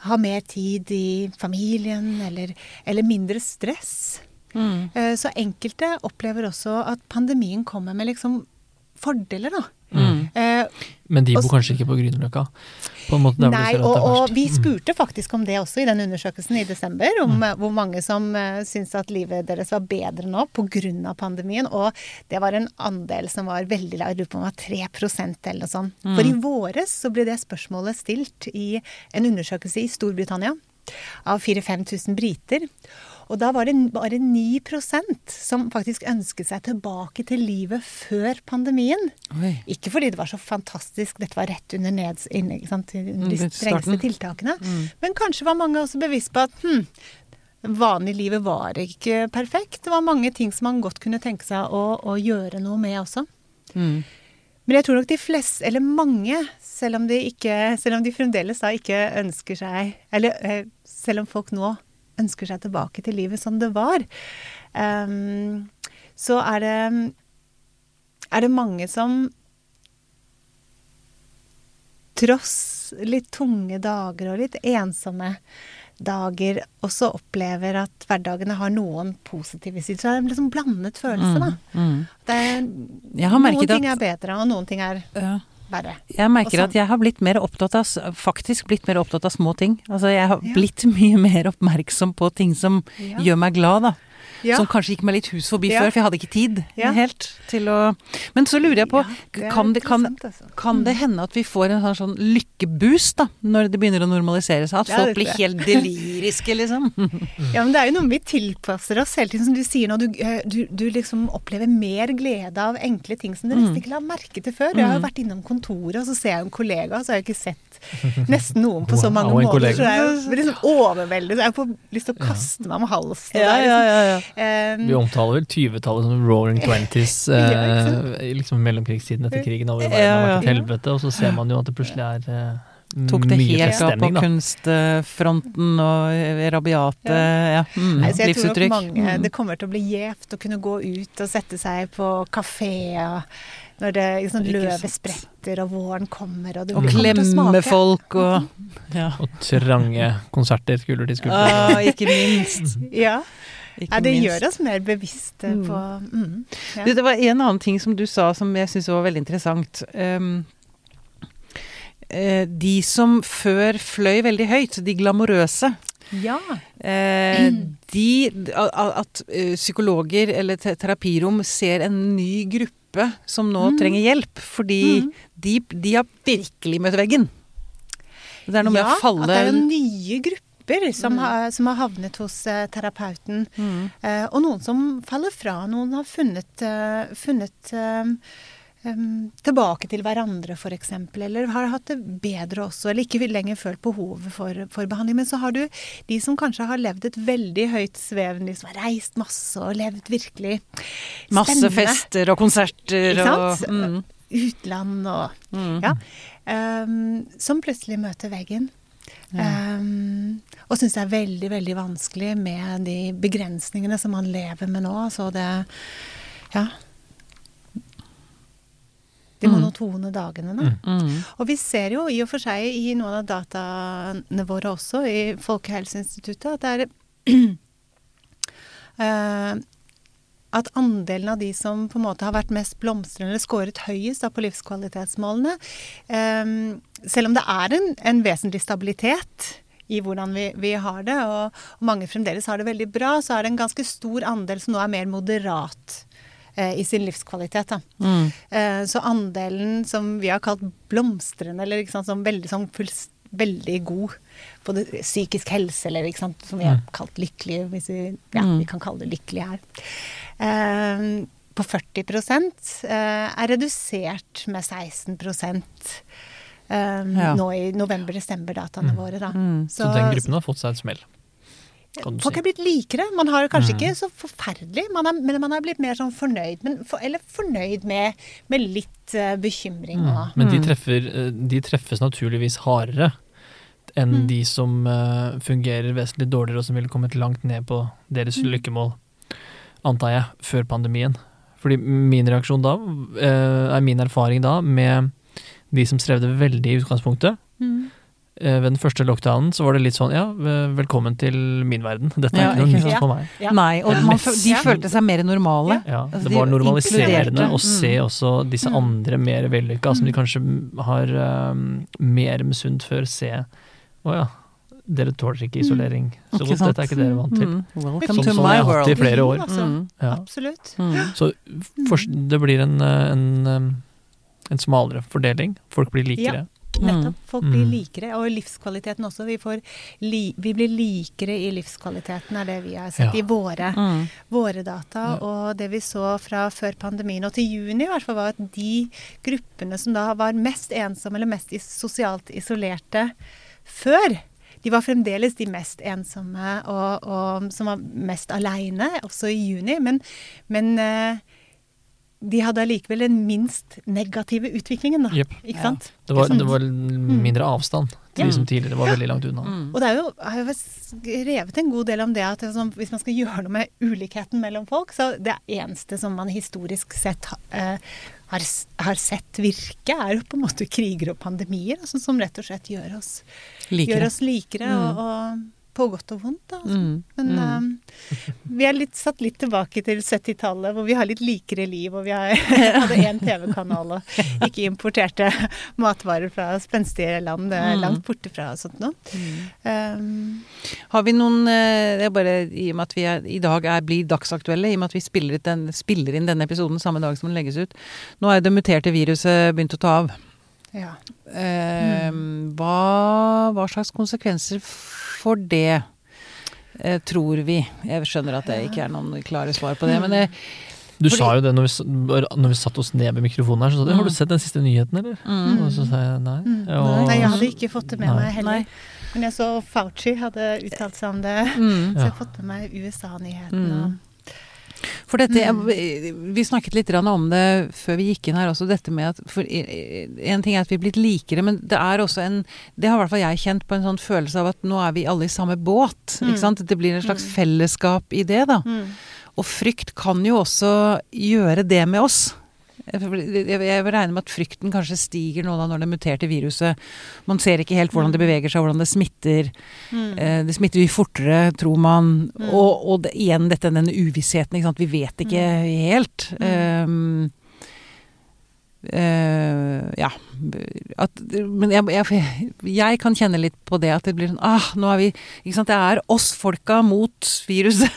ha mer tid i familien, eller, eller mindre stress. Mm. Eh, Så enkelte opplever også at pandemien kommer med liksom fordeler, da. Mm. Eh, Men de Og bor kanskje ikke på Grünerløkka? Nei, og, og vi Mm. spurte faktisk om det også i den undersøkelsen i desember, om mm. hvor mange som uh, syntes at livet deres var bedre nå pga. pandemien. Og det var en andel som var veldig lav, jeg lurer på om det var 3% eller noe sånt. For i våres så ble det spørsmålet stilt i en undersøkelse i Storbritannia av 4000-5000 briter. Og da var det bare 9 som faktisk ønsket seg tilbake til livet før pandemien. Oi. Ikke fordi det var så fantastisk, dette var rett under, neds, inne, sant, de Mm, strengeste tiltakene. Mm. Men kanskje var mange også bevisst på at hm, vanlig livet var ikke perfekt. Det var mange ting som man godt kunne tenke seg å, å gjøre noe med også. Mm. Men jeg tror nok de fleste, eller mange, selv om de, ikke, selv om de fremdeles da ikke ønsker seg Eller eh, selv om folk nå ønsker seg tilbake til livet som det var, um, så er det er det mange som tross litt tunge dager og litt ensomme dager også opplever at hverdagene har noen positive sider. Så det er en liksom blandet følelse, da. Mm. Det er, noen ting at er bedre, og noen ting er ja. Verre. Jeg merker at jeg har blitt mer opptatt av, faktisk blitt mer opptatt av små ting. Altså jeg har Ja. blitt [LAUGHS] mye mer oppmerksom på ting som Ja. gjør meg glad, da. Ja. som kanskje gikk meg litt hus forbi Ja. før, for jeg hadde ikke tid Ja. helt til å Men så lurer jeg på, Ja, er kan, det, kan, altså. kan det hende at vi får en sånn, sånn lykkeboost da, når det begynner å normalisere seg? At Ja, folk blir helt deliriske, liksom? [LAUGHS] [LAUGHS] Ja, men det er jo noe vi tilpasser oss hele tiden. Som du sier nå, du, eh, du, du liksom opplever mer glede av enkle ting som du Mm. nesten ikke la merke til før. Jeg har jo vært innom kontoret, og så ser jeg en kollega, og så har jeg ikke sett nesten noen på så mange måter. Så jeg er jo liksom overveldet. Så jeg får lyst til å kaste meg om halsen. Ja, der, ja, liksom. ja, ja. Eh, Vi omtaler vel 20-tallet som roaring [LAUGHS] twenties, Ja, eh, liksom mellomkrigstiden etter krigen over verden har vært et helvete, og så ser man jo at det plutselig er eh, Tok det mye helt av på da. kunstfronten og rabiate ja. mm, Nei, så jeg tror nok livsuttrykk. mange, Mm. Det kommer til å bli gjevt å kunne gå ut og sette seg på kafeer når det liksom, løvet spretter og våren kommer og du Og klemme folk og ja. Og trange konserter skulder til skulder. Ah, ikke minst. Ja. Ikke ja, det minst. gjør oss mer bevisste Mm. på mm, ja. Det var en annen ting som du sa som jeg syns var veldig interessant. Um, de som før fløy veldig høyt, de glamorøse, ja. eh, de At eh, psykologer eller terapirom ser en ny gruppe som nå Mm. trenger hjelp, fordi Mm. de, de har virkelig møtt veggen. Det er noe med ja, å falle at det er jo nye grupper som, Mm. har, som har havnet hos eh, terapeuten. Mm. Eh, og noen som faller fra. Noen har funnet, uh, funnet em, tilbake til hverandre, f.eks. Eller har hatt det bedre også, eller ikke lenger følt behovet for, for behandling. Men så har du de som kanskje har levd et veldig høyt svev, de som har reist masse og levd virkelig Masse fester og konserter Ikke og sant? mm. Utland og Mm. Ja. Um, som plutselig møter veggen. Ja. Um, og syns det er veldig, veldig vanskelig med de begrensningene som man lever med nå. Så det Ja. De Mm. monotone dagene, da. Mm. Mm. Og vi ser jo i og for seg i noen av dataene våre også, i Folkehelseinstituttet, at det er uh, [CLEARS THROAT] at andelen av de som på en måte har vært mest blomstrende eller skåret høyest da, på livskvalitetsmålene um, Selv om det er en, en vesentlig stabilitet i hvordan vi, vi har det, og, og mange fremdeles har det veldig bra, så er det en ganske stor andel som nå er mer moderat eh, i sin livskvalitet. Da. Mm. Eh, Så andelen som vi har kalt blomstrende, eller sant, som veldig, sånn fulls- veldig god på det, psykisk helse, eller som vi har kalt lykkelig, hvis vi, ja, Mm. vi kan kalle det lykkelig her, eh, på 40 eh, er redusert med 16 eh, Ja. nå i november-desember-dataene våre. Da. Mm. Så den gruppen har fått seg et smell. Folk si. er blitt likere. Man har kanskje Mm. ikke så forferdelig, man er, men man er blitt mer sånn fornøyd. Men, for, eller fornøyd med, med litt uh, bekymring Mm. Men de, Mm. treffer, eh, de treffes naturligvis hardere enn Mm. de som uh, fungerer vesentlig dårligere og som ville kommet langt ned på deres Mm. lykkemål, antar jeg, før pandemien. Fordi min reaksjon da, er min erfaring da, med de som strevde veldig i utgangspunktet. Mm. Eh, Ved den første lockdownen så var det litt sånn ja, velkommen til min verden. [LAUGHS] Dette er Ja, ikke noe nytt for meg. Ja. Nei, og man, de følte seg mer normale. Ja, Altså, det de var normaliserende inkluderte. å se Mm. også disse Mm. andre mer vellykka, som de kanskje har um, mer misunt før, se å ja, dere tåler ikke isolering så godt, dette er ikke dere vant til. Mm. Welcome Sånn to som my jeg har hatt i world. flere år. Altså, Mm. Ja. Absolutt. Mm. Så for, det blir en, uh, en, um, en smalere fordeling. Folk blir likere. Ja. Nettopp. Folk blir Mm. likere. Og livskvaliteten også. Vi, får li, vi blir likere i livskvaliteten, er det vi har sett Ja. i våre, Mm. våre data. Og det vi så fra før pandemien og til juni, i hvert fall, var at de gruppene som da var mest ensomme eller mest is sosialt isolerte før, de var fremdeles de mest ensomme og, og som var mest aleine, også i juni. Men, men eh, de hadde allikevel den minst negative utviklingen, da. Yep. Ikke Ja. sant? Det, var, det var mindre avstand til Ja. de som tidligere var Ja. veldig langt unna. Mm. Og det er jo, jeg har jo skrevet en god del om det at sånn, hvis man skal gjøre noe med ulikheten mellom folk, så det eneste som man historisk sett eh, har, har sett virke, er jo på en måte kriger og pandemier, altså, som rett og slett gjør oss, gjør Likere. oss likere. Mm. Og, og på godt og vondt, da. Altså. Mm. Men mm. um, vi er litt, satt litt tilbake til 70-tallet, hvor vi har litt likere liv. Og vi har, [LAUGHS] hadde én TV-kanal og ikke importerte matvarer fra spenstige land eh, Mm. langt borte fra og sånt noe. Um, Har vi noen eh, Det er bare i og med at vi er, i dag er, blir dagsaktuelle, i og med at vi spiller, den, spiller inn denne episoden samme dag som den legges ut. Nå er det muterte viruset begynt å ta av. ja. Eh, hva, hva slags konsekvenser for det eh, tror vi? Jeg skjønner at det ikke er noen klare svar på det, men det, Du Fordi- sa jo det når vi, når vi satte oss ned ved mikrofonen her, så sa du Mm. har du sett den siste nyheten, eller? mm, Og så sa jeg nei. Mm. Og- Nei, jeg hadde ikke fått det med Nei. meg heller. Nei. Men jeg så Fauci hadde uttalt seg om det. mm. Så jeg Ja. har fått med meg USA-nyheten. Mm. For dette, Mm. jeg- Vi snakket litt om det før vi gikk inn her også, dette med at for En ting er at vi er blitt likere, men det er også en Det har i hvert fall jeg kjent på en sånn følelse av at nå er vi alle i samme båt. Mm. ikke sant? Det blir en slags Mm. fellesskap i det, da. Mm. Og frykt kan jo også gjøre det med oss. Jeg regner med at frykten kanskje stiger nå da når det muterte viruset Man ser ikke helt hvordan det beveger seg, hvordan det smitter. Mm. Eh, Det smitter jo fortere, tror man. Mm. Og, og det, igjen dette, denne uvissheten. Ikke sant? Vi vet ikke helt. Um, eh, ja. At, men jeg, jeg, jeg kan kjenne litt på det at det blir sånn ah, nå er vi ikke sant? Det er oss folka mot viruset.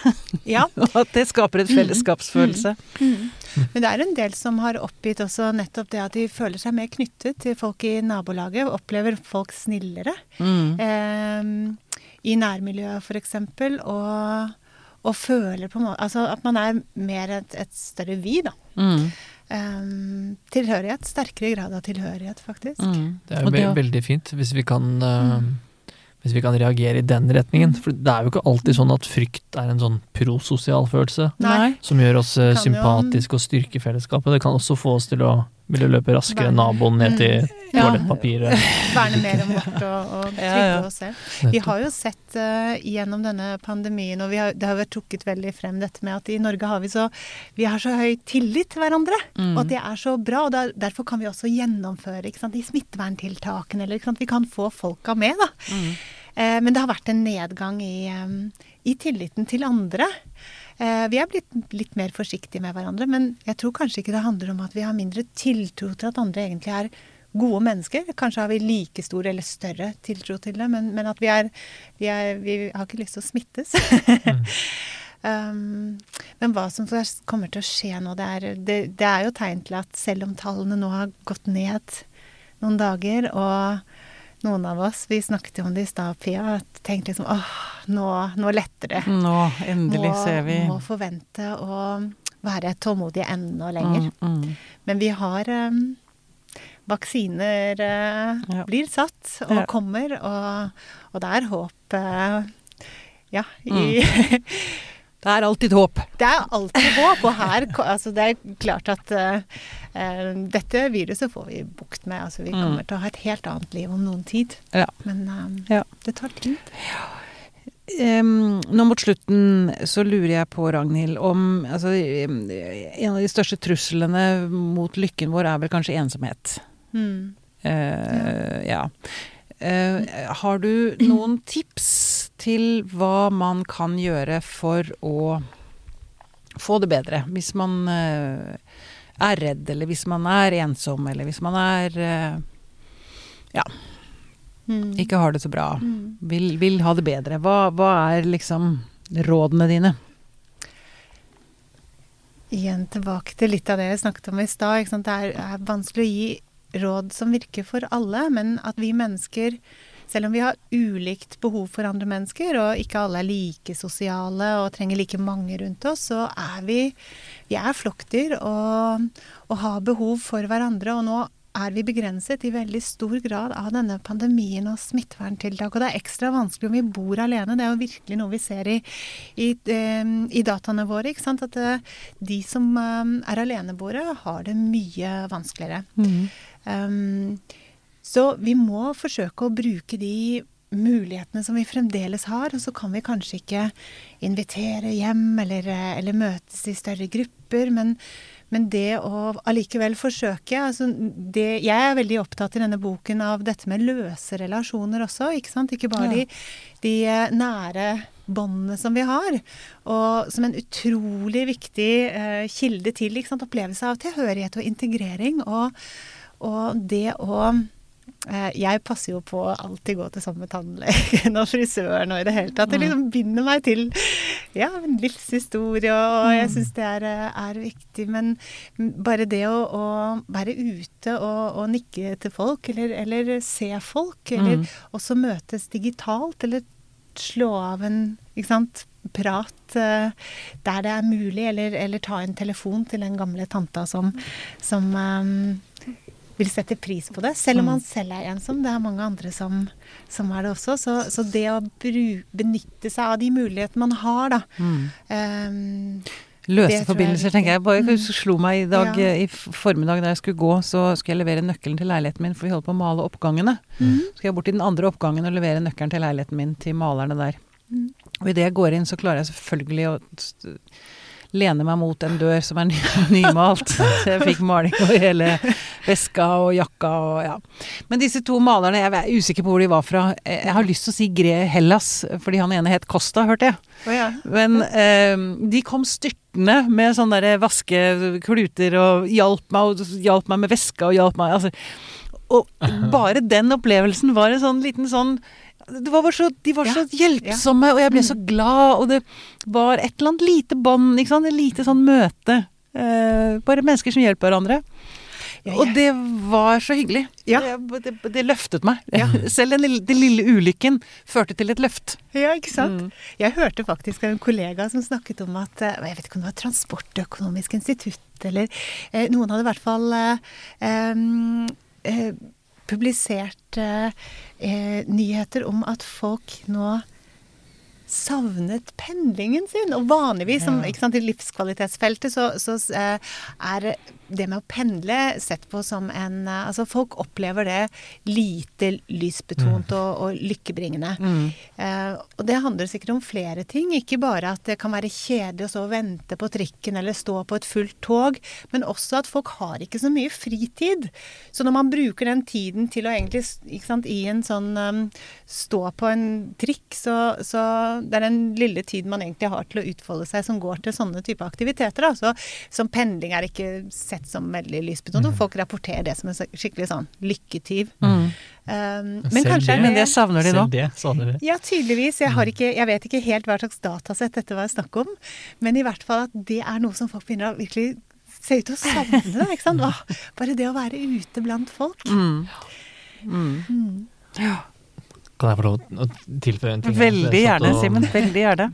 Ja. Og [LAUGHS] at det skaper et fellesskapsfølelse. Mm. Men det er en del som har oppgitt også nettopp det at de føler seg mer knyttet til folk i nabolaget. Opplever folk snillere. Mm. Eh, I nærmiljøet f.eks. Og, og føler på en måte Altså at man er mer et, et større vi, da. Mm. Um, tilhørighet. Sterkere grad av tilhørighet, faktisk. Mm. Det er jo ve veldig fint hvis vi kan eh, Hvis vi kan reagere i den retningen. For det er jo ikke alltid sånn at frykt er en sånn prososial følelse Nei. som gjør oss eh, sympatiske og styrker fellesskapet. Det kan også få oss til å ville løpe raskere enn naboen ned til Ja. Verne mer om vårt og, og trygge Ja, ja. oss selv. Vi har jo sett uh, gjennom denne pandemien, og vi har, det har vært trukket veldig frem dette med at i Norge har vi så Vi har så høy tillit til hverandre. Mm. Og at det er så bra. og der, Derfor kan vi også gjennomføre ikke sant, de smitteverntiltakene. Eller, ikke sant, vi kan få folka med, da. Mm. Uh, men det har vært en nedgang i, um, i tilliten til andre. Eh, vi er blitt litt mer forsiktige med hverandre, men jeg tror kanskje ikke det handler om at vi har mindre tiltro til at andre egentlig er gode mennesker. Kanskje har vi like stor eller større tiltro til det, men, men at vi er, vi er Vi har ikke lyst til å smittes. [LAUGHS] um, men hva som kommer til å skje nå, det er, det, det er jo tegn til at selv om tallene nå har gått ned noen dager, og noen av oss, vi snakket jo om det i stad, Pia, tenkte liksom åh, nå, nå letter det. Nå, endelig må, ser vi Må forvente å være tålmodige enda lenger. Mm, mm. Men vi har um, Vaksiner uh, Ja. blir satt og Ja. kommer, og, og det er håp uh, Ja. I, [LAUGHS] Det er alltid håp. det er alltid håp, og her altså Det er klart at uh, dette viruset får vi bukt med. Altså Vi Mm. kommer til å ha et helt annet liv om noen tid. Ja. Men um, Ja. det tar tid. Em, nå mot slutten så lurer jeg på, Ragnhild, om altså, En av de største truslene mot lykken vår er vel kanskje ensomhet. Mm. Uh, ja. Uh, har du noen tips til hva man kan gjøre for å få det bedre? Hvis man eh, er redd, eller hvis man er ensom, eller hvis man er Ja. Mm. ikke har det så bra. Mm. Vil, vil ha det bedre. Hva, hva er liksom rådene dine? Igjen tilbake til litt av det jeg snakket om i stad. Det er, er vanskelig å gi råd som virker for alle, men at vi mennesker, selv om vi har ulikt behov for andre mennesker, og ikke alle er like sosiale og trenger like mange rundt oss, så er vi, vi er flokkdyr og, og har behov for hverandre. Og nå er vi begrenset i veldig stor grad av denne pandemien og smitteverntiltak. Og det er ekstra vanskelig om vi bor alene. Det er jo virkelig noe vi ser i, i, eh, i dataene våre. At eh, de som eh, er aleneboere, har det mye vanskeligere. Um, så vi må forsøke å bruke de mulighetene som vi fremdeles har. Og så kan vi kanskje ikke invitere hjem eller, eller møtes i større grupper. Men, men det å allikevel forsøke altså det, Jeg er veldig opptatt i denne boken av dette med løse relasjoner også. Ikke sant? Ikke bare Ja. de, de eh, nære båndene som vi har. Og som en utrolig viktig uh, kilde til opplevelse av tilhørighet og integrering. Og, og det å jeg passer jo på å alltid gå til samme tannlegen [LAUGHS] og frisøren og i det hele tatt. Det liksom binder meg til ja, en livshistorie, og jeg syns det er, eh, er viktig. Men bare det å, å være ute og, og nikke til folk, eller, eller se folk, eller Mm. også møtes digitalt, eller slå av en ikke sant, prat eh, der det er mulig, eller, eller ta en telefon til den gamle tanta som, som eh, vil sette pris på det, selv om man selv er ensom. Det er mange andre som, som er det også. Så, så det å benytte seg av de mulighetene man har, da Mm. um, Løse forbindelser, jeg er tenker jeg. Bare Mm. slo meg i dag Ja. i formiddag da jeg skulle gå, så skulle jeg levere nøkkelen til leiligheten min, for vi holder på å male oppgangene. Mm. Så skal jeg bort til den andre oppgangen og levere nøkkelen til leiligheten min til malerne der. Mm. Og idet jeg går inn, så klarer jeg selvfølgelig å lene meg mot en dør som er ny, [LAUGHS] nymalt. [LAUGHS] Så jeg fikk maling over hele veska og jakka og ja. Men disse to malerne, jeg er usikker på hvor de var fra. Jeg har lyst til å si Gre Hellas, fordi han ene het Costa, hørte jeg. Oh, ja. Men eh, de kom styrtende med sånne der vaskekluter og hjalp meg, og hjalp meg med veska og hjalp meg altså. Og bare den opplevelsen var en sånn liten sånn det var så, De var så hjelpsomme, og jeg ble så glad, og det var et eller annet lite bånd, ikke sant. Et lite sånn møte. Eh, bare mennesker som hjelper hverandre. Ja, Og det var så hyggelig. Ja. Det, det, det løftet meg. [LAUGHS] Selv den den lille ulykken førte til et løft. Ja, ikke sant. Mm. Jeg hørte faktisk av en kollega som snakket om at eh, Jeg vet ikke om det var Transportøkonomisk institutt eller eh, Noen hadde i hvert fall eh, eh, publisert eh, eh, nyheter om at folk nå savnet pendlingen sin. Og vanligvis, som, sant, i livskvalitetsfeltet, så, så er det med å pendle sett på som en eh, Altså folk opplever det lite lystbetont og, og lykkebringende. Mm. Eh, og det handler sikkert om flere ting. Ikke bare at det kan være kjedelig å stå og vente på trikken eller stå på et fullt tog, men også at folk har ikke så mye fritid. Så når man bruker den tiden til å egentlig sant, i en sånn um, stå på en trikk, så, så det er den lille tiden man egentlig har til å utfolde seg som går til sånne type aktiviteter. Da. Så, som pendling er ikke sett som veldig lystbetont, og folk rapporterer det som en skikkelig sånn lykketyv. Mm. Um, men kanskje det- er Men det savner de nå. Det savner vi. ja, tydeligvis. Jeg, har ikke, jeg vet ikke helt hva slags datasett dette var snakk om, men i hvert fall at det er noe som folk begynner å virkelig se ut til å savne. Da, ikke sant? Åh, bare det å være ute blant folk. Mm. Mm. Mm. Ja. Kan jeg få lov å tilføye en ting? Veldig gjerne, Simen. Veldig gjerne.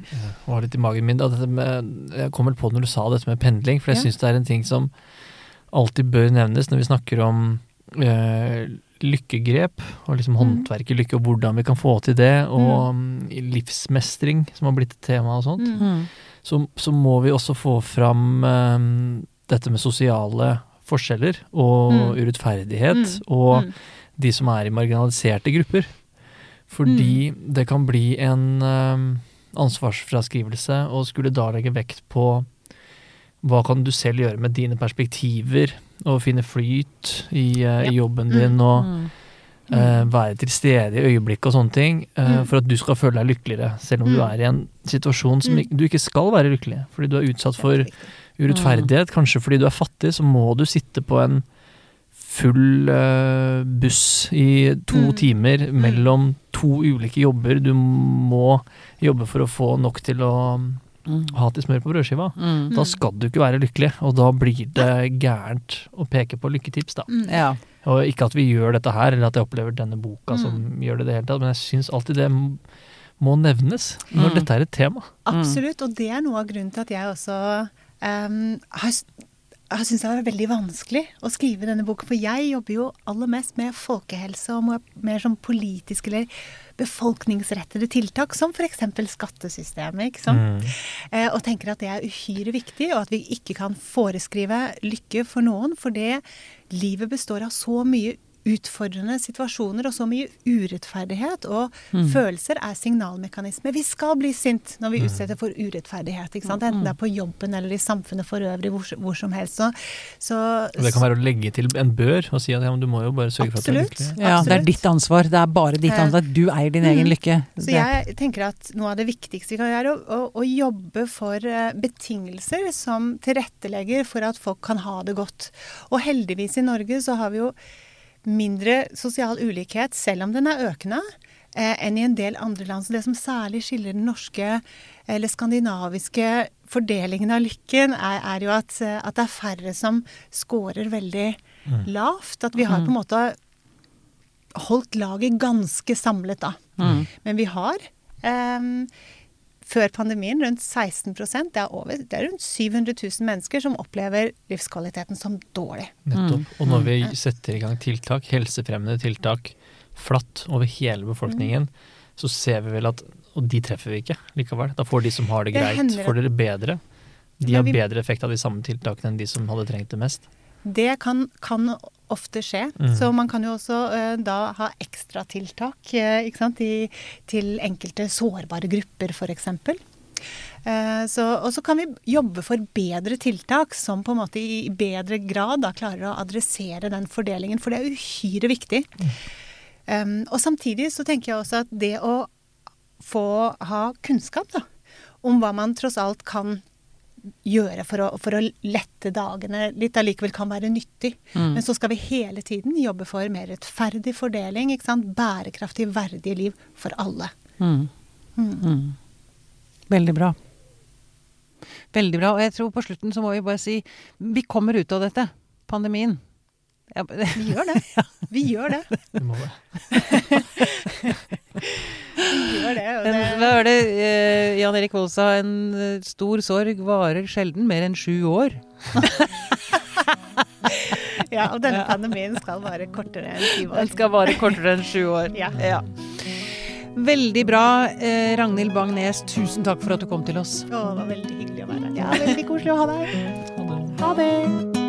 var litt i magen min. Da, dette med, jeg kom vel på når du sa dette med pendling, for jeg Ja. syns det er en ting som alltid bør nevnes når vi snakker om eh, lykkegrep, og liksom Mm. håndverk i lykke, og hvordan vi kan få til det, og mm, livsmestring, som har blitt et tema og sånt, Mm. Mm. så, så må vi også få fram eh, dette med sosiale forskjeller og Mm. urettferdighet, Mm. og Mm. de som er i marginaliserte grupper. Fordi Mm. det kan bli en eh, ansvarsfraskrivelse og skulle da legge vekt på hva kan du selv gjøre med dine perspektiver, og finne flyt i, uh, Ja. i jobben Mm. din, og uh, være til stede i øyeblikket og sånne ting, uh, for at du skal føle deg lykkeligere, selv om du er i en situasjon som du ikke skal være lykkelig, fordi du er utsatt for urettferdighet. Kanskje fordi du er fattig, så må du sitte på en full buss i to timer mellom to ulike jobber. Du må jobbe for å få nok til å Mm. ha til smør på brødskiva. Mm. Da skal du ikke være lykkelig, og da blir det gærent å peke på lykketips, da. Mm. Ja. Og ikke at vi gjør dette her, eller at jeg opplever denne boka Mm. som gjør det i det hele tatt, men jeg syns alltid det må nevnes når Mm. dette er et tema. Absolutt, og det er noe av grunnen til at jeg også um, har, har syntes det var veldig vanskelig å skrive denne boken. For jeg jobber jo aller mest med folkehelse og mer sånn politiske eller befolkningsrettede tiltak, som f.eks. skattesystemet. ikke sant? Mm. Eh, og tenker at det er uhyre viktig, og at vi ikke kan foreskrive lykke for noen. For det livet består av så mye utfordrende situasjoner og så mye urettferdighet. Og Mm. følelser er signalmekanismer. Vi skal bli sint når Mm. vi utsetter for urettferdighet. Ikke sant? Enten det er på jobben eller i samfunnet for øvrig, hvor, hvor som helst. Så, så Og det kan være å legge til en bør og si at ja, men du må jo bare sørge for at du er lykkelig. Ja, det er ditt ansvar. Det er bare ditt ansvar. Du eier din egen Mm. lykke. Så jeg tenker at noe av det viktigste vi kan gjøre, er å, å, å jobbe for eh, betingelser som tilrettelegger for at folk kan ha det godt. Og heldigvis i Norge så har vi jo mindre sosial ulikhet, selv om den er økende, eh, enn i en del andre land. Så det som særlig skiller den norske eller skandinaviske fordelingen av lykken, er, er jo at, eh, at det er færre som scorer veldig lavt. At vi har på en måte holdt laget ganske samlet, da. Mm. Men vi har ehm, før pandemien rundt 16% det er, over, det er rundt 700 000 mennesker som opplever livskvaliteten som dårlig. Nettopp. Og når vi setter i gang tiltak, helsefremmende tiltak, flatt over hele befolkningen, så ser vi vel at Og de treffer vi ikke likevel. Da får de som har det Det greit, det får dere bedre. De har bedre effekt av de samme tiltakene enn de som hadde trengt det mest. Det kan, kan ofte skje. Mm. Så man kan jo også uh, da ha ekstratiltak uh, til enkelte sårbare grupper, f.eks. Uh, og så kan vi jobbe for bedre tiltak som på en måte i bedre grad da klarer å adressere den fordelingen, for det er uhyre viktig. Um, og samtidig så tenker jeg også at det å få ha kunnskap da, om hva man tross alt kan gjøre for å, for å lette dagene litt, allikevel kan være nyttig. Mm. Men så skal vi hele tiden jobbe for mer rettferdig fordeling, ikke sant? bærekraftig, verdige liv for alle. Mm. Mm. Veldig bra. Veldig bra. Og jeg tror på slutten så må vi bare si vi kommer ut av dette. Pandemien. [LAUGHS] Ja, Vi gjør det. [LAUGHS] Vi gjør det. Vi må det. Vi gjør det, Men det hva er det eh, Jan Erik Vold sa? En eh, stor sorg varer sjelden mer enn sju år. [LAUGHS] ja, og denne pandemien skal være kortere enn syv Den skal vare kortere enn sju år. Ja. Veldig bra. Eh, Ragnhild Bang-Nes, tusen takk for at du kom til oss. Å, det var veldig hyggelig å være her. Ja, veldig koselig å ha deg. Ha det. Ha det.